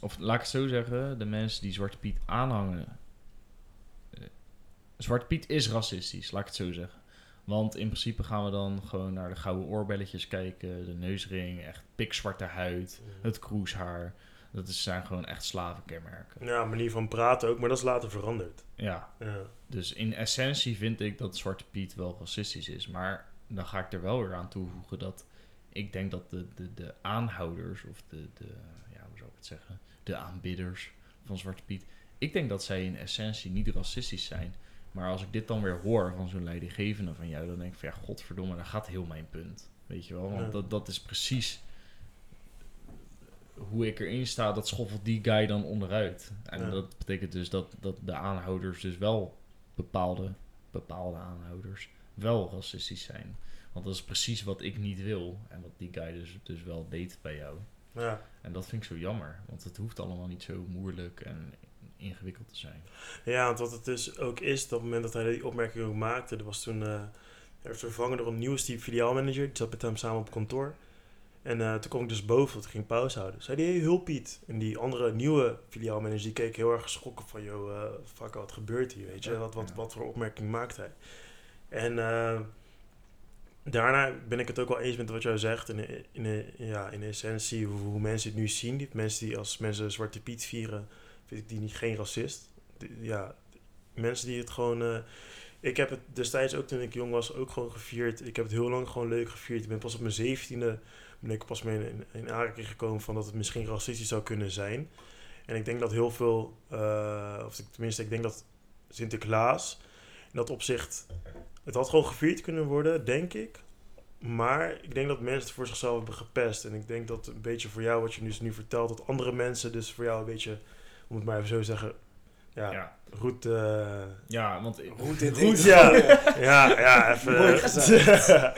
Of laat ik het zo zeggen, de mensen die Zwarte Piet aanhangen. eh, Zwarte Piet is racistisch, laat ik het zo zeggen. Want in principe gaan we dan gewoon naar de gouden oorbelletjes kijken, de neusring, echt pikzwarte huid, het kroeshaar. Dat is, zijn gewoon echt slavenkenmerken. Ja, manier van praten ook, maar dat is later veranderd. Ja, Ja. dus in essentie vind ik dat Zwarte Piet wel racistisch is. Maar dan ga ik er wel weer aan toevoegen dat ik denk dat de, de, de aanhouders, of de, de, ja, hoe zou ik het zeggen, de aanbidders van Zwarte Piet, ik denk dat zij in essentie niet racistisch zijn. Maar als ik dit dan weer hoor van zo'n leidinggevende van jou, dan denk ik van ja, godverdomme, daar gaat heel mijn punt. Weet je wel, want Ja. dat, dat is precies hoe ik erin sta, dat schoffelt die guy dan onderuit. En Ja. dat betekent dus dat, dat de aanhouders dus wel bepaalde, bepaalde aanhouders wel racistisch zijn. Want dat is precies wat ik niet wil. En wat die guy dus, dus wel deed bij jou. Ja. En dat vind ik zo jammer. Want het hoeft allemaal niet zo moeilijk en ingewikkeld te zijn. Ja, want wat het dus ook is, op het moment dat hij die opmerking ook maakte, er was toen, eh hij werd vervangen door een nieuwe Steve filiaalmanager, die zat met hem samen op kantoor. En eh, toen kwam ik dus boven, want ik ging pauze houden. Zei hij, hey, hulp Piet. En die andere nieuwe filiaalmanager, die keek heel erg geschrokken van, joh, eh fuck, wat gebeurt hier, weet je? Ja, Wat, wat, ja. wat voor opmerking maakt hij? En eh, daarna ben ik het ook wel eens met wat jij zegt. In, in, ja, in essentie, hoe, hoe mensen het nu zien. Die mensen die als mensen Zwarte Piet vieren, vind ik die niet geen racist. Ja, mensen die het gewoon... eh, ik heb het destijds ook toen ik jong was ook gewoon gevierd. Ik heb het heel lang gewoon leuk gevierd. Ik ben pas op mijn zeventiende ben ik pas mee in, in gekomen van dat het misschien racistisch zou kunnen zijn. En ik denk dat heel veel, eh, of tenminste ik denk dat Sinterklaas in dat opzicht, het had gewoon gevierd kunnen worden, denk ik. Maar ik denk dat mensen het voor zichzelf hebben gepest. En ik denk dat een beetje voor jou, wat je dus nu vertelt, dat andere mensen dus voor jou een beetje, om het maar even zo te zeggen, ja, Ja, goed... eh, ja want in dit ja. ja, ja, even... Mooi gezegd.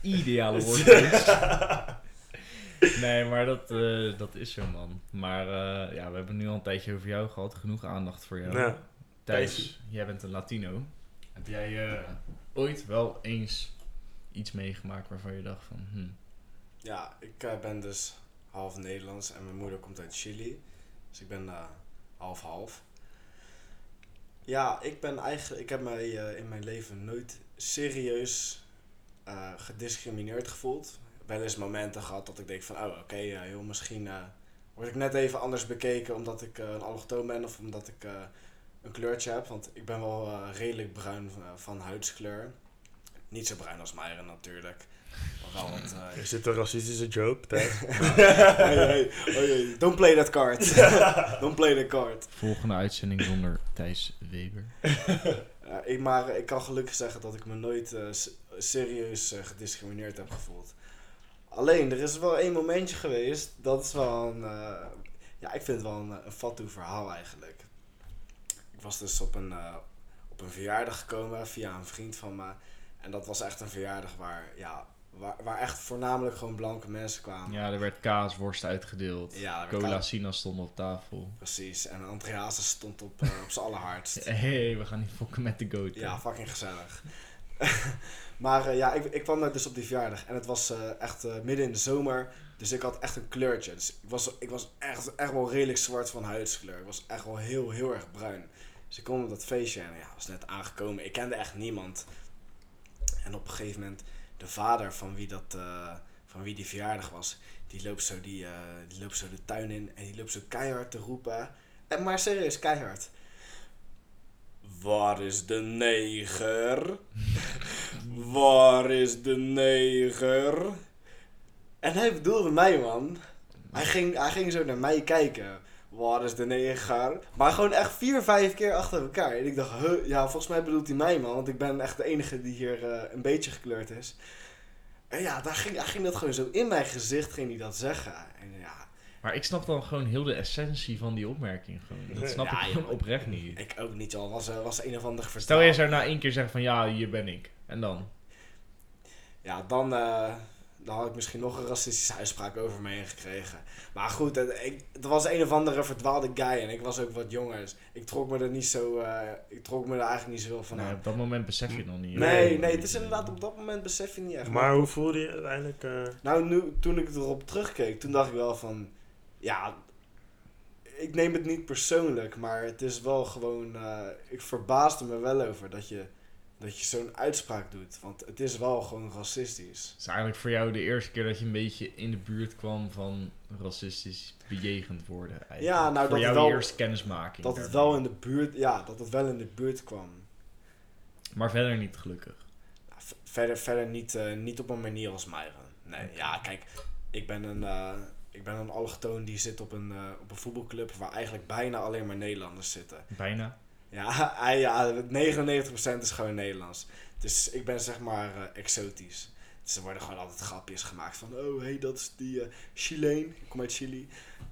ideale woordkeus. nee, maar dat, eh, dat is zo, man. Maar eh, ja, we hebben nu al een tijdje over jou gehad. Genoeg aandacht voor jou. Ja. Thijs, jij bent een Latino. Heb jij ooit wel eens iets meegemaakt waarvan je dacht van... Hm, Ja, ik ben dus half Nederlands en mijn moeder komt uit Chili. Dus ik ben eh, half-half. Ja, ik ben eigenlijk, ik heb mij eh, in mijn leven nooit serieus eh, gediscrimineerd gevoeld. Wel eens momenten gehad dat ik denk van, oh oké, eh, joh, misschien eh, word ik net even anders bekeken omdat ik eh, een allochtoon ben of omdat ik eh, een kleurtje heb. Want ik ben wel eh, redelijk bruin van, huidskleur. Niet zo bruin als Myron natuurlijk. Maar wel wat... eh, Is dit een racistische joke, Thijs? hey, hey, oh, hey, don't play that card. don't play that card. volgende uitzending zonder Thijs Weber. Ja, ik, maar eh, ik kan gelukkig zeggen dat ik me nooit eh, serieus eh, gediscrimineerd heb gevoeld. Alleen, er is wel één momentje geweest. Dat is wel een... eh, ja, ik vind het wel een, een fatu verhaal eigenlijk. Ik was dus op een, eh, op een verjaardag gekomen via een vriend van me. En dat was echt een verjaardag waar, ja, waar, waar echt voornamelijk gewoon blanke mensen kwamen. Ja, er werd kaas, worst uitgedeeld. Ja, Cola Sina stond op tafel. Precies. En Andreas stond op, eh, op zijn allerhardst. Hé, hey, we gaan niet fokken met de goat. Ja, fucking gezellig. maar eh, ja, ik, ik kwam daar dus op die verjaardag. En het was eh, echt midden in de zomer. Dus ik had echt een kleurtje. Dus ik was, ik was echt, echt wel redelijk zwart van huidskleur. Ik was echt wel heel, heel erg bruin. Dus ik kom op dat feestje en ja, was net aangekomen. Ik kende echt niemand. En op een gegeven moment, de vader van wie, dat, eh, van wie die verjaardag was, die loopt, zo die, eh, die loopt zo de tuin in en die loopt zo keihard te roepen. En maar serieus, keihard. Waar is de neger? Waar is de neger? En hij bedoelde mij, man. Hij ging, hij ging zo naar mij kijken. Waar is de neger? Maar gewoon echt vier, vijf keer achter elkaar. En ik dacht, huh, ja, volgens mij bedoelt hij mij, man. Want ik ben echt de enige die hier eh, een beetje gekleurd is. En ja, daar ging, hij ging dat gewoon zo in mijn gezicht ging hij dat zeggen. En ja, Maar ik snap dan gewoon heel de essentie van die opmerking. Gewoon. Dat snap Ja, ik gewoon joh. oprecht niet. ik ook niet al. Was, eh, was een of ander vertaal. Stel je zou na één keer zeggen van ja, hier ben ik. En dan? Ja, dan, eh, dan had ik misschien nog een racistische uitspraak over me heen gekregen. Maar goed, het, ik, het was een of andere verdwaalde guy en ik was ook wat jonger. Dus ik trok me er niet zo, eh, ik trok me er eigenlijk niet zoveel van Nee, aan. op dat moment besef je het nog niet. Nee, nee, het is inderdaad op dat moment besef je niet echt. Maar hoe voelde je uiteindelijk? eh, Nou, nu, toen ik erop terugkeek, toen dacht ik wel van... Ja, ik neem het niet persoonlijk, maar het is wel gewoon... eh, ik verbaasde me wel over dat je, dat je zo'n uitspraak doet. Want het is wel gewoon racistisch. Het is eigenlijk voor jou de eerste keer dat je een beetje in de buurt kwam van racistisch bejegend worden. Eigenlijk. Ja, nou, voor dat jou het wel- de eerste kennismaking. Dat het wel in de buurt... Ja, dat het wel in de buurt kwam. Maar verder niet gelukkig. V- verder verder niet, eh, niet op een manier als Myron. Nee, ja, kijk, ik ben een, eh, ik ben een allochtoon die zit op een, eh, op een voetbalclub waar eigenlijk bijna alleen maar Nederlanders zitten. Bijna. Ja, ja, 99% is gewoon Nederlands. Dus ik ben zeg maar eh, exotisch. Dus er worden gewoon altijd grapjes gemaakt van... Oh, hey, dat is die eh Chileen. Ik kom uit Chili.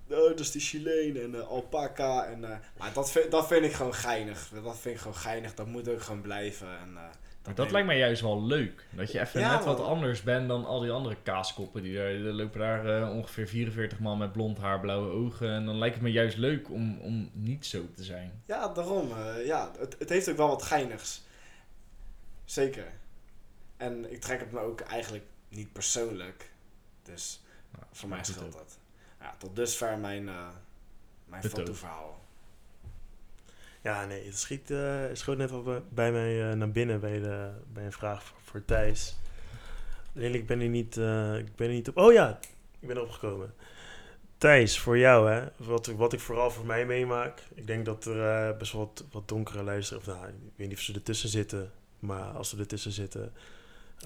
Oh, dat is die Chileen en eh, alpaca. En, maar dat vind, dat vind ik gewoon geinig. Dat vind ik gewoon geinig. Dat moet ook gewoon blijven. En, dat lijkt mij juist wel leuk. Dat je even Ja, net wat man. anders bent dan al die andere kaaskoppen. Die, er lopen daar eh, ongeveer 44 man met blond haar, blauwe ogen. En dan lijkt het me juist leuk om, om niet zo te zijn. Ja, daarom. eh, ja, het, het heeft ook wel wat geinigs. Zeker. En ik trek het me ook eigenlijk niet persoonlijk. Dus Nou, voor mij scheelt dat. Ja, tot dusver mijn, eh mijn Betoog. Ja, nee, het schiet, eh schoot net al bij- bij mij eh, naar binnen bij, de, bij een vraag voor, voor Thijs. Alleen ik ben er niet, eh, ik ben er niet op. Oh ja, ik ben erop gekomen. Thijs, voor jou, hè? Wat, ik- wat ik vooral voor mij meemaak. Ik denk dat er eh, best wel wat, wat donkere luisteren. Of nou, ik weet niet of ze ertussen zitten. Maar als ze ertussen zitten.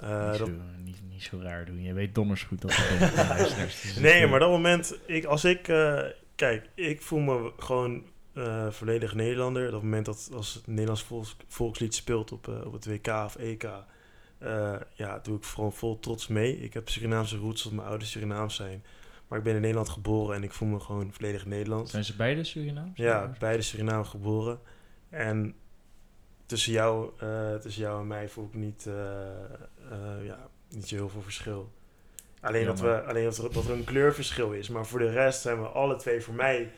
eh, niet, dat, zo, niet, niet zo raar doen. Je weet donders goed dat er luisteraars Nee, maar dat moment, ik, als ik, eh, kijk, ik voel me gewoon eh, volledig Nederlander. Dat moment dat als het Nederlands volks, volkslied speelt op, eh, op het WK of EK, eh, ja, doe ik gewoon vol trots mee. Ik heb Surinaamse roots, dat mijn ouders Surinaams zijn. Maar ik ben in Nederland geboren en ik voel me gewoon volledig Nederlands. Zijn ze beide Surinaams? Ja, beide Suriname geboren. En tussen jou, tussen jou en mij voel ik niet, ja, niet zo heel veel verschil. Alleen, dat, we, alleen dat, er, dat er een kleurverschil is. Maar voor de rest zijn we alle twee, voor mij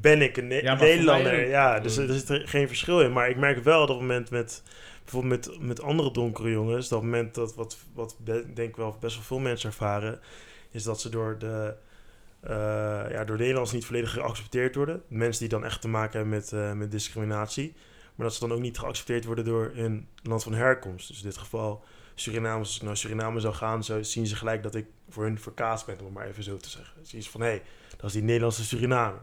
ben ik een Ne- Ja, Nederlander. Ja, dus er zit er geen verschil in. Maar ik merk wel dat op het moment met, bijvoorbeeld met, met andere donkere jongens, dat moment dat wat, wat denk ik wel best wel veel mensen ervaren, is dat ze door de eh, ja, door Nederlands niet volledig geaccepteerd worden. Mensen die dan echt te maken hebben met, eh, met discriminatie. Maar dat ze dan ook niet geaccepteerd worden door hun land van herkomst. Dus in dit geval Suriname. Als ik naar Suriname zou gaan, zo zien ze gelijk dat ik voor hun verkaasd ben, om het maar even zo te zeggen. Zien ze van, hé, hey, dat is die Nederlandse Surinamer.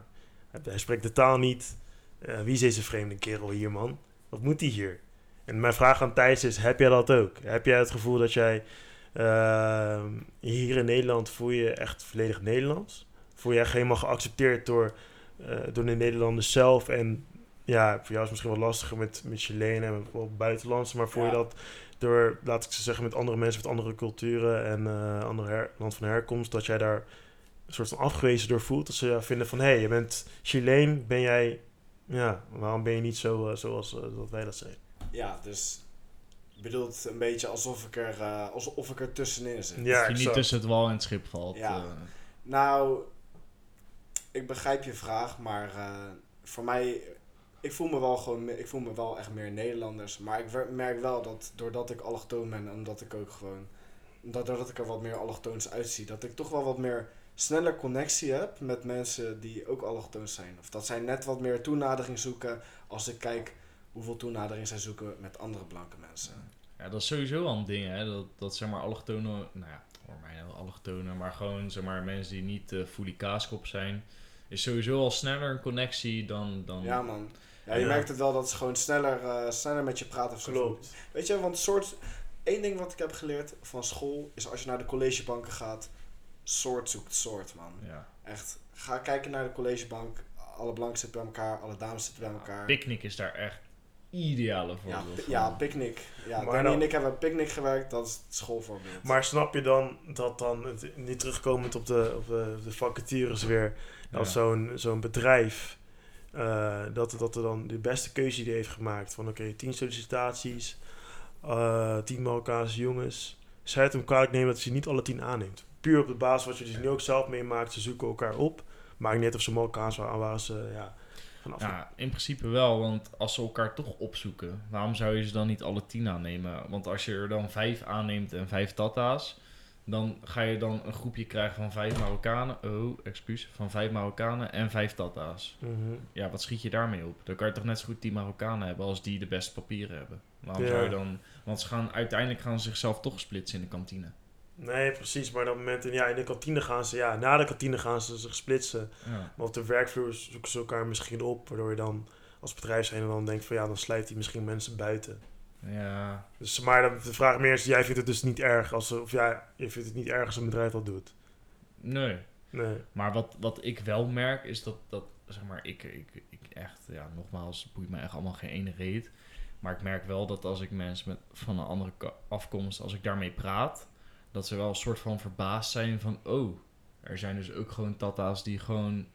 Hij spreekt de taal niet. Eh, wie is deze vreemde kerel hier, man? Wat moet hij hier? En mijn vraag aan Thijs is, heb jij dat ook? Heb jij het gevoel dat jij eh, hier in Nederland voel je je echt volledig Nederlands? Voel echt helemaal geaccepteerd door, eh, door de Nederlanders zelf? En ja, voor jou is het misschien wat lastiger met, met Chileen en met buitenlandse, maar voel je dat door, laat ik ze zeggen, met andere mensen met andere culturen en eh andere her- land van herkomst, dat jij daar soort van afgewezen door voelt? Dat ze vinden van, hé, hey, je bent Chileen, ben jij, ja, waarom ben je niet zo eh, zoals eh, dat wij dat zijn? Ja, dus bedoelt een beetje alsof ik er, eh, alsof ik er tussenin zit. Ja, dat je niet tussen het wal en het schip valt. Ja. eh. Nou, ik begrijp je vraag, maar eh, voor mij, ik voel me wel gewoon, ik voel me wel echt meer Nederlanders. Maar ik merk wel dat doordat ik allochtoon ben en omdat ik ook gewoon, dat, doordat ik er wat meer allochtoons uitzie, dat ik toch wel wat meer sneller connectie heb met mensen die ook allochtoons zijn. Of dat zij net wat meer toenadering zoeken als ik kijk hoeveel toenadering zij zoeken met andere blanke mensen. Ja, dat is sowieso al een ding, hè. Dat, dat zeg maar allochtonen, nou ja, voor mij nou allochtonen, maar gewoon zeg maar mensen die niet eh fully kaaskop zijn, is sowieso al sneller een connectie dan... dan Ja man. Ja, je Ja. merkt het wel dat ze gewoon sneller, eh, sneller met je praten. Of zo. Klopt. Weet je, want soort... Eén ding wat ik heb geleerd van school is als je naar de collegebanken gaat, soort zoekt soort, man. ja. Echt. Ga kijken naar de collegebank. Alle blanken zitten bij elkaar, alle dames zitten bij elkaar. Picnic is daar echt ideale ja, voorbeeld pi- van. ja, picknick. Ja, Maar Danny dan- en ik hebben picknick gewerkt, dat is het schoolvoorbeeld. Maar snap je dan dat dan, het- niet terugkomend op de, op de, de vacatures weer, dat Ja. zo'n zo'n bedrijf, eh, dat, dat er dan de beste keuze die heeft gemaakt van oké, tien sollicitaties, eh tien Marokkaanse jongens, zou je het hem kwalijk nemen dat hij ze niet alle tien aanneemt. Puur op de basis wat je dus nu ook zelf meemaakt. Ze zoeken elkaar op. Maakt niet uit of ze elkaar aan waren ze ja, vanaf. Ja, in principe wel, want als ze elkaar toch opzoeken, waarom zou je ze dan niet alle tien aannemen? Want als je er dan vijf aanneemt en vijf tata's, dan ga je dan een groepje krijgen van vijf Marokkanen. Oh, excuus. Van vijf Marokkanen en vijf tata's. Mhm. Ja, wat schiet je daarmee op? Dan kan je toch net zo goed die Marokkanen hebben als die de beste papieren hebben. Waarom Ja. zou je dan... Want ze gaan, uiteindelijk gaan ze zichzelf toch splitsen in de kantine. Nee, precies. Maar op dat moment, ja, in de kantine gaan ze, ja, na de kantine gaan ze zich splitsen. Ja. Maar op de werkvloer zoeken ze elkaar misschien op. Waardoor je dan als bedrijfseigenaar dan denkt van ja, dan sluit hij misschien mensen buiten. ja, Dus, maar de vraag meer is, jij vindt het dus niet erg als, of ja, je vindt het niet erg als een bedrijf dat doet. nee. Nee. Maar wat, wat ik wel merk is dat, dat zeg maar, ik, ik, ik echt, ja, nogmaals, boeit me echt allemaal geen ene reet. Maar ik merk wel dat als ik mensen met, van een andere afkomst, als ik daarmee praat, dat ze wel een soort van verbaasd zijn van, oh, er zijn dus ook gewoon tata's die gewoon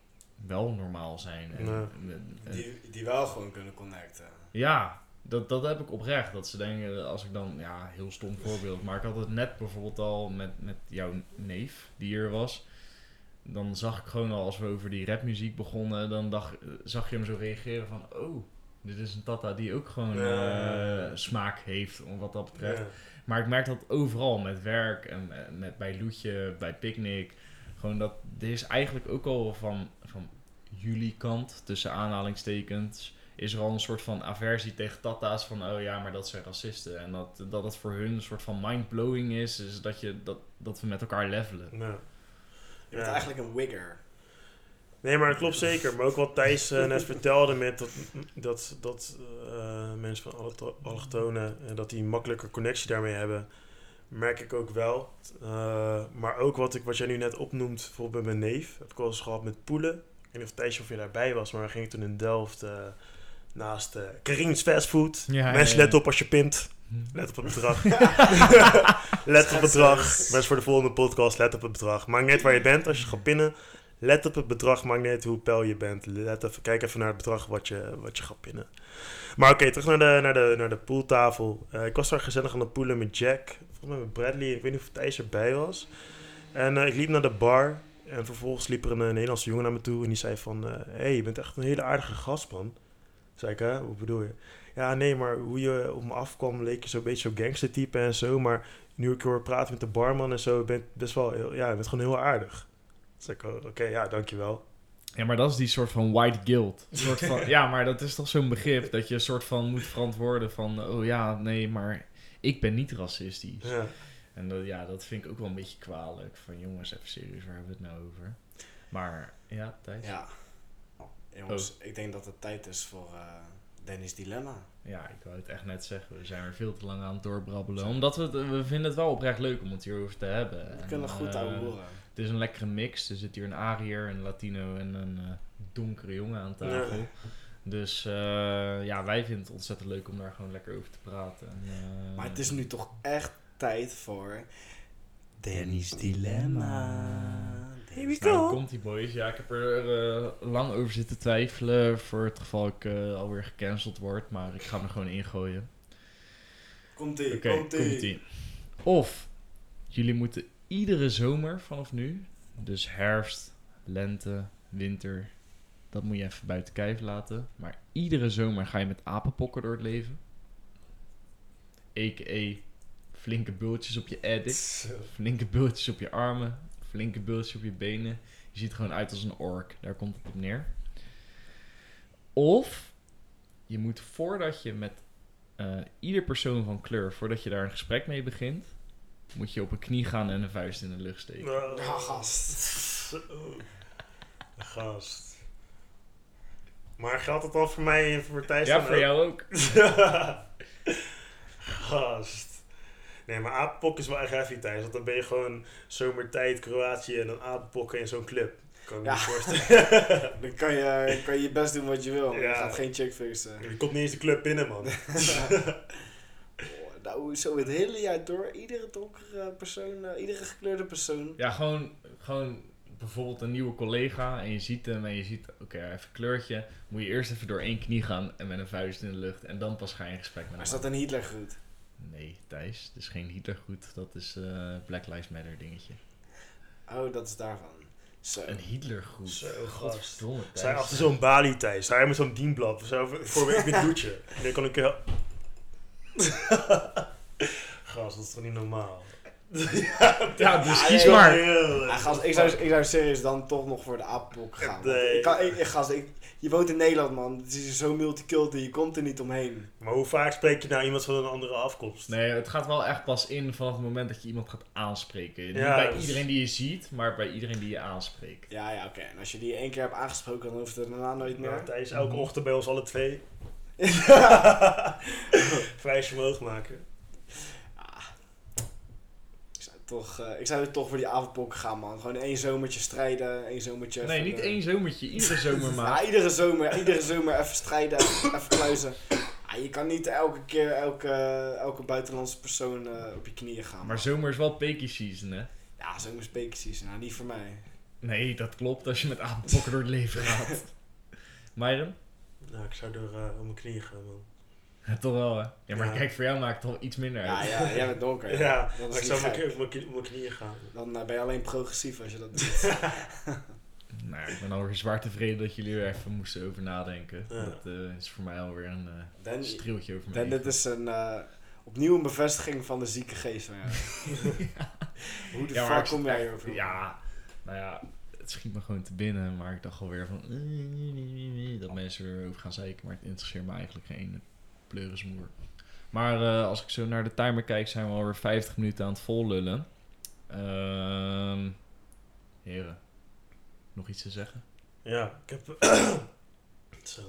wel normaal zijn. En, Nee. en- en- Die, die wel gewoon kunnen connecten. ja, dat, dat heb ik oprecht. Dat ze denken, als ik dan, ja, heel stom voorbeeld. Maar ik had het net bijvoorbeeld al met, met jouw neef, die hier was. Dan zag ik gewoon al, als we over die rapmuziek begonnen, dan dacht, zag je hem zo reageren van, oh, dit is een tata die ook gewoon Ja. eh, smaak heeft, om wat dat betreft. Ja. Maar ik merk dat overal met werk en eh, met, bij Loetje, bij Picnic. Gewoon dat, dit is eigenlijk ook al van, van jullie kant, tussen aanhalingstekens, is er al een soort van aversie tegen tata's van, oh ja, maar dat zijn racisten. En dat, dat het voor hun een soort van mind-blowing is, is dat, je, dat, dat we met elkaar levelen. Ja. Je bent Ja. eigenlijk een wigger. Nee, maar dat klopt zeker. Maar ook wat Thijs eh, net vertelde met dat, dat, dat eh, mensen van alle allochtonen, eh, dat die een makkelijker connectie daarmee hebben, merk ik ook wel. Maar ook wat, ik, wat jij nu net opnoemt, bijvoorbeeld bij mijn neef, heb ik wel eens gehad met poelen. Ik weet niet of Thijs of je daarbij was, maar we gingen toen in Delft naast uh, Fastfood. Ja, Mensen, ja, ja. let op als je pint. Let op het bedrag. let op het bedrag. Mensen voor de volgende podcast, let op het bedrag. Maakt uit waar je bent als je gaat pinnen. Let op het bedrag, maakt niet hoe peil je bent. Let even, kijk even naar het bedrag wat je, wat je gaat pinnen. Maar oké, terug naar de, naar de, naar de pooltafel. Eh, ik was daar gezellig aan de poelen met Jack. Volgens mij met Bradley. Ik weet niet of Thijs erbij was. En eh, ik liep naar de bar. En vervolgens liep er een, eh, Nederlandse jongen naar me toe. En die zei van... Hé, hey, je bent echt een hele aardige gast, man. Zei ik, hè? Hoe bedoel je? Ja, nee, maar hoe je op me afkwam leek je zo'n beetje zo'n gangster type en zo. Maar nu ik hoor praten met de barman en zo, ben best wel, heel, ja, bent gewoon heel aardig. Ik, oh, oké, ja, dankjewel. Ja, maar dat is die soort van white guilt. Een soort van, ja, maar dat is toch zo'n begrip dat je een soort van moet verantwoorden van, oh ja, nee, maar ik ben niet racistisch. Ja. En dat, ja, dat vind ik ook wel een beetje kwalijk. Van jongens, even serieus, waar hebben we het nou over? Maar ja, Thijs. Ja. Ja. Jongens, ik denk dat het tijd is voor eh Dennis Dilemma. ik wou het echt net zeggen. We zijn weer veel te lang aan het doorbrabbelen. Omdat we het, we vinden het wel oprecht leuk om het hierover te hebben. We En, kunnen goed eh, ouwe horen. Het is een lekkere mix. Er zit hier een Ariër, een Latino en een eh, donkere jongen aan tafel. Dus eh, ja, wij vinden het ontzettend leuk om daar gewoon lekker over te praten. En, eh, Maar het is nu toch echt tijd voor Dennis Dilemma. Here we Nou, go. komt die boys. Ja, ik heb er lang over zitten twijfelen voor het geval ik alweer gecanceld word. Maar ik ga hem er gewoon ingooien. Komt ie, Oké, komt ie. komt-ie. Of jullie moeten iedere zomer vanaf nu, dus herfst, lente, winter, dat moet je even buiten kijf laten. Maar iedere zomer ga je met apenpokken door het leven. A.k.a. flinke bultjes op je edit, flinke bultjes op je armen, flinke bultjes op je benen. Je ziet gewoon uit als een ork, daar komt het op neer. Of je moet voordat je met eh, ieder persoon van kleur, voordat je daar een gesprek mee begint, moet je op een knie gaan en een vuist in de lucht steken. Ja, gast. Zo. Gast. Maar geldt het al voor mij en voor Thijs Ja, dan voor ook? jou ook. Gast. Nee, maar apenpok is wel echt heavy, Thijs. Want dan ben je gewoon zomertijd, Kroatië en dan apenpokken in zo'n club. Kan ik me Ja. niet voorstellen. Dan kan je, kan je je best doen wat je wil. Je gaat geen chick fixen. Je komt niet eens de club binnen, man. Oh, nou, zo het hele jaar door. Iedere donkere persoon, eh, iedere gekleurde persoon. Ja, gewoon, gewoon bijvoorbeeld een nieuwe collega en je ziet hem en je ziet, oké, hij heeft een kleurtje. Moet je eerst even door één knie gaan en met een vuist in de lucht en dan pas ga je in gesprek met Maar is hem. dat een Hitler goed? Nee, Thijs, het is geen Hitlergoed. Dat is eh Black Lives Matter dingetje. Oh, dat is daarvan. Zo. Een Hitlergoed. Zo, gast. Godverdomme, Zij Thijs. achter zo'n balie Thijs. Zij met zo'n dienblad. Zo, voor ik dit doetje. En dan kan ik. Gast, dat is toch niet normaal? Ja, dus Ja, kies ja, maar. Ja, gast, ik, zou, ik zou serieus dan toch nog voor de apenpok gaan. Nee. Ik kan, ik, ik- gast, ik, je woont in Nederland, man. Het is zo multicultureel, je komt er niet omheen. Maar hoe vaak spreek je nou iemand van een andere afkomst? Nee, het gaat wel echt pas in vanaf het moment dat je iemand gaat aanspreken. Niet Ja, bij dus- iedereen die je ziet, maar bij iedereen die je aanspreekt. Ja, ja, oké. En als je die één keer hebt aangesproken, dan hoeft het daarna nooit Ja, meer. Thijs, elke ochtend bij ons alle twee. Vijfje omhoog maken. Ik zou, toch, eh, ik zou toch voor die avondpok gaan, man. Gewoon één zomertje strijden, één zomertje... Nee, even, niet één zomertje. Iedere zomer Ja, maar. iedere zomer, iedere zomer even strijden, even, even kluizen. Ja, je kan niet elke keer elke, elke buitenlandse persoon eh, op je knieën gaan. Maar zomer is wel peaky season, hè? Ja, zomerspekenseason, nou niet voor mij. Nee, dat klopt als je met avondpokken door het leven gaat. Myron? Nou, ik zou er eh, op mijn knieën gaan, man. Ja, toch wel, hè? Ja, maar Ja. kijk, voor jou maakt het toch iets minder Ja, uit. ja, jij bent donker. Ja, Ja, dat is ik zou op gek. mijn, knieën gaan. Dan eh, ben je alleen progressief als je dat doet. Nou, ik ben alweer zwaar tevreden dat jullie er even moesten over nadenken. Ja. Dat eh, is voor mij alweer een eh Dan, streeltje over dan, mijn dit is een, eh, opnieuw een bevestiging van de zieke geest jou. Hoe de Ja, fuck kom jij hierover? Ja, nou ja, het schiet me gewoon te binnen, maar ik dacht alweer van eh, dat mensen erover gaan zeiken, maar het interesseert me eigenlijk geen pleurismoer. Maar eh, als ik zo naar de timer kijk, zijn we alweer 50 minuten aan het vollullen. Ehm heren, nog iets te zeggen? Ja, ik heb... Zo.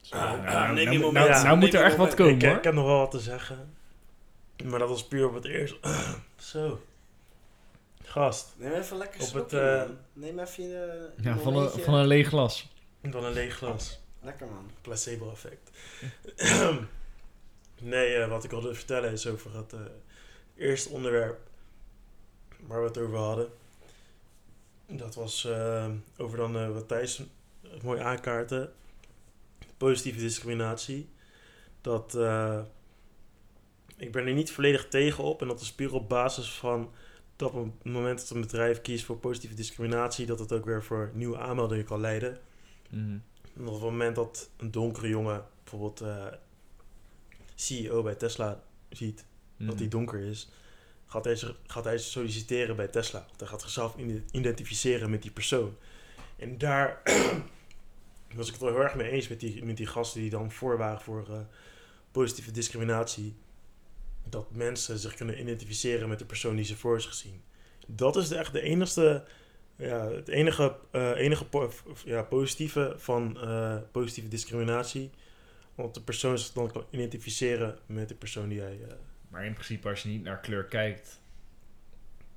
Zo, nou, ah, nou, neem nou, nou, nou moet er echt wat komen ik, hoor. ik heb nog wel wat te zeggen. Maar dat was puur op het eerst. Zo. Gast. Neem even lekker Op het, eh. Neem even je... Ja, van een, van een leeg glas. Dan een leeg glas. Lekker, man. Placebo effect. nee, eh, wat ik wilde vertellen is over het eh, eerste onderwerp waar we het over hadden. Dat was eh, over dan eh, wat Thijs mooi aankaarten. Positieve discriminatie. Dat eh, ik ben er niet volledig tegen op en dat is puur op basis van dat op het moment dat een bedrijf kiest voor positieve discriminatie, dat het ook weer voor nieuwe aanmeldingen kan leiden. Mhm. En op het moment dat een donkere jongen bijvoorbeeld eh, CEO bij Tesla ziet dat Mhm. hij donker is, gaat hij, gaat hij solliciteren bij Tesla. Want hij gaat zichzelf ide- identificeren met die persoon. En daar was ik het wel heel erg mee eens met die, met die gasten die dan voor waren voor eh, positieve discriminatie. Dat mensen zich kunnen identificeren met de persoon die ze voor zich zien. Dat is de, echt de enigste, ja, het enige, eh, enige po- ja, positieve van eh, positieve discriminatie. Want de persoon zich dan kan identificeren met de persoon die hij... eh, Maar in principe, als je niet naar kleur kijkt,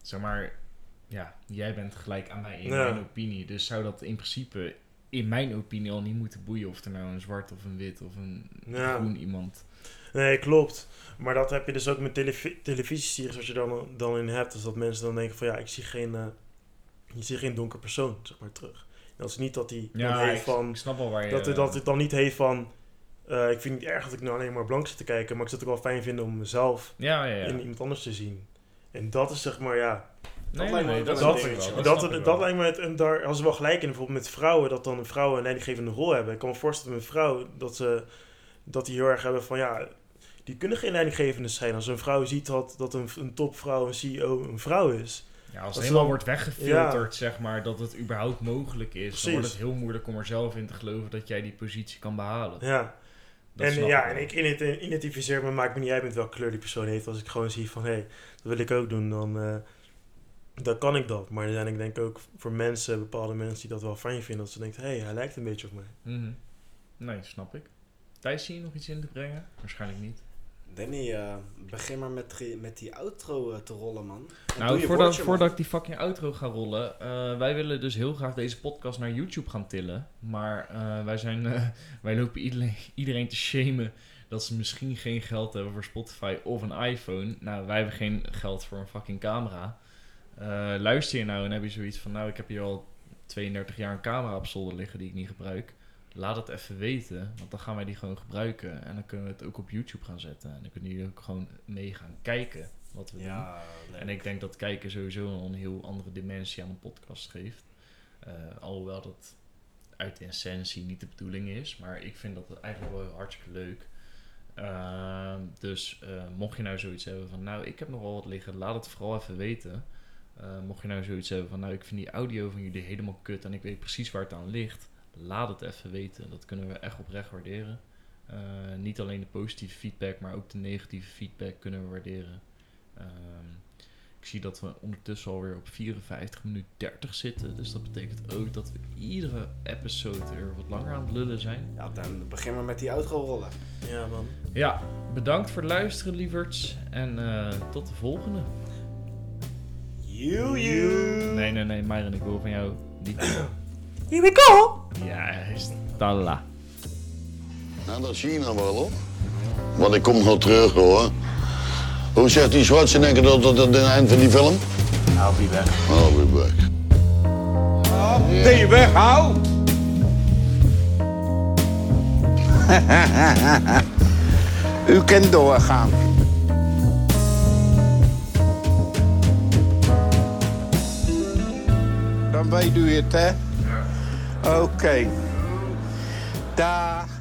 zeg maar, ja, jij bent gelijk aan mij in Ja. mijn opinie. Dus zou dat in principe, in mijn opinie, al niet moeten boeien of er nou een zwart of een wit of een Ja. groen iemand. Nee, klopt. Maar dat heb je dus ook met televi televisieseries, als je dan, dan in hebt. Dus dat mensen dan denken van ja, ik zie geen, eh, ik zie geen donker persoon, zeg maar, terug. Dat is niet dat hij dan Ja, heeft ik, van... ik snap wel waar je... Dat het, dat het dan niet heeft van... eh, ik vind het niet erg dat ik nou alleen maar blank zit te kijken, maar ik zou het ook wel fijn vinden om mezelf Ja, ja, ja. in iemand anders te zien. En dat is zeg maar, ja... nee, lijkt me nee, dat wel. Dat, dat, lijkt me, het, en daar als ze wel gelijk in, bijvoorbeeld met vrouwen, dat dan vrouwen een leidinggevende rol hebben. Ik kan me voorstellen met vrouwen dat ze dat die heel erg hebben van ja, die kunnen geen leidinggevende zijn. Als een vrouw ziet dat, dat een, een topvrouw, een CEO, een vrouw is. Ja, als het helemaal dan- wordt weggefilterd, zeg maar, dat het überhaupt mogelijk is, Precies. dan wordt het heel moeilijk om er zelf in te geloven dat jij die positie kan behalen. Ja, Dat en, ja, wel. en ik ident- identificeer me, maakt me niet uit met welke kleur die persoon heeft. Als ik gewoon zie van hé, hey, dat wil ik ook doen, dan, eh, dan kan ik dat. Maar er zijn ik denk ook voor mensen, bepaalde mensen die dat wel fijn vinden, dat ze denken hé, hey, hij lijkt een beetje op mij. Mhm. Nee, snap ik. Thijs, zie je nog iets in te brengen? Waarschijnlijk niet. Danny, eh, begin maar met, die- met die outro eh, te rollen, man. En Nou, voordat, man. voordat ik die fucking outro ga rollen. eh, wij willen dus heel graag deze podcast naar YouTube gaan tillen. Maar wij, zijn, wij lopen iedereen, iedereen te shamen dat ze misschien geen geld hebben voor Spotify of een iPhone. Nou, wij hebben geen geld voor een fucking camera. Luister je nou en heb je zoiets van... Nou, ik heb hier al 32 jaar een camera op zolder liggen die ik niet gebruik. Laat het even weten. Want dan gaan wij die gewoon gebruiken. En dan kunnen we het ook op YouTube gaan zetten. En dan kunnen jullie ook gewoon mee gaan kijken wat we doen. Leuk. En ik denk dat kijken sowieso een heel andere dimensie aan een podcast geeft. Eh, alhoewel dat uit de essentie niet de bedoeling is. Maar ik vind dat eigenlijk wel hartstikke leuk. Ehm, dus eh, mocht je nou zoiets hebben van... Nou, ik heb nog wel wat liggen. Laat het vooral even weten. Eh, mocht je nou zoiets hebben van... Nou, ik vind die audio van jullie helemaal kut. En ik weet precies waar het aan ligt. Laat het even weten. Dat kunnen we echt oprecht waarderen. Eh, niet alleen de positieve feedback, maar ook de negatieve feedback kunnen we waarderen. Ehm, ik zie dat we ondertussen alweer op 54 minuten 30 zitten. Dus dat betekent ook dat we iedere episode weer wat langer aan het lullen zijn. Ja, dan beginnen we met die outro rollen. Ja, man. Ja, bedankt voor het luisteren, lieverds. En eh, tot de volgende. You, you. Nee, nee, nee, Myron, ik wil van jou niet. Here we go. Juist. Talla. Nou, dat zie je nou wel hoor. Want ik kom nog terug hoor. Hoe zegt die Schwarzenegger dat dat aan het eind van die film? I'll be back. I'll be back. Die weg, hou! U kunt doorgaan. Dan weet u het, hè? Oké. Dag.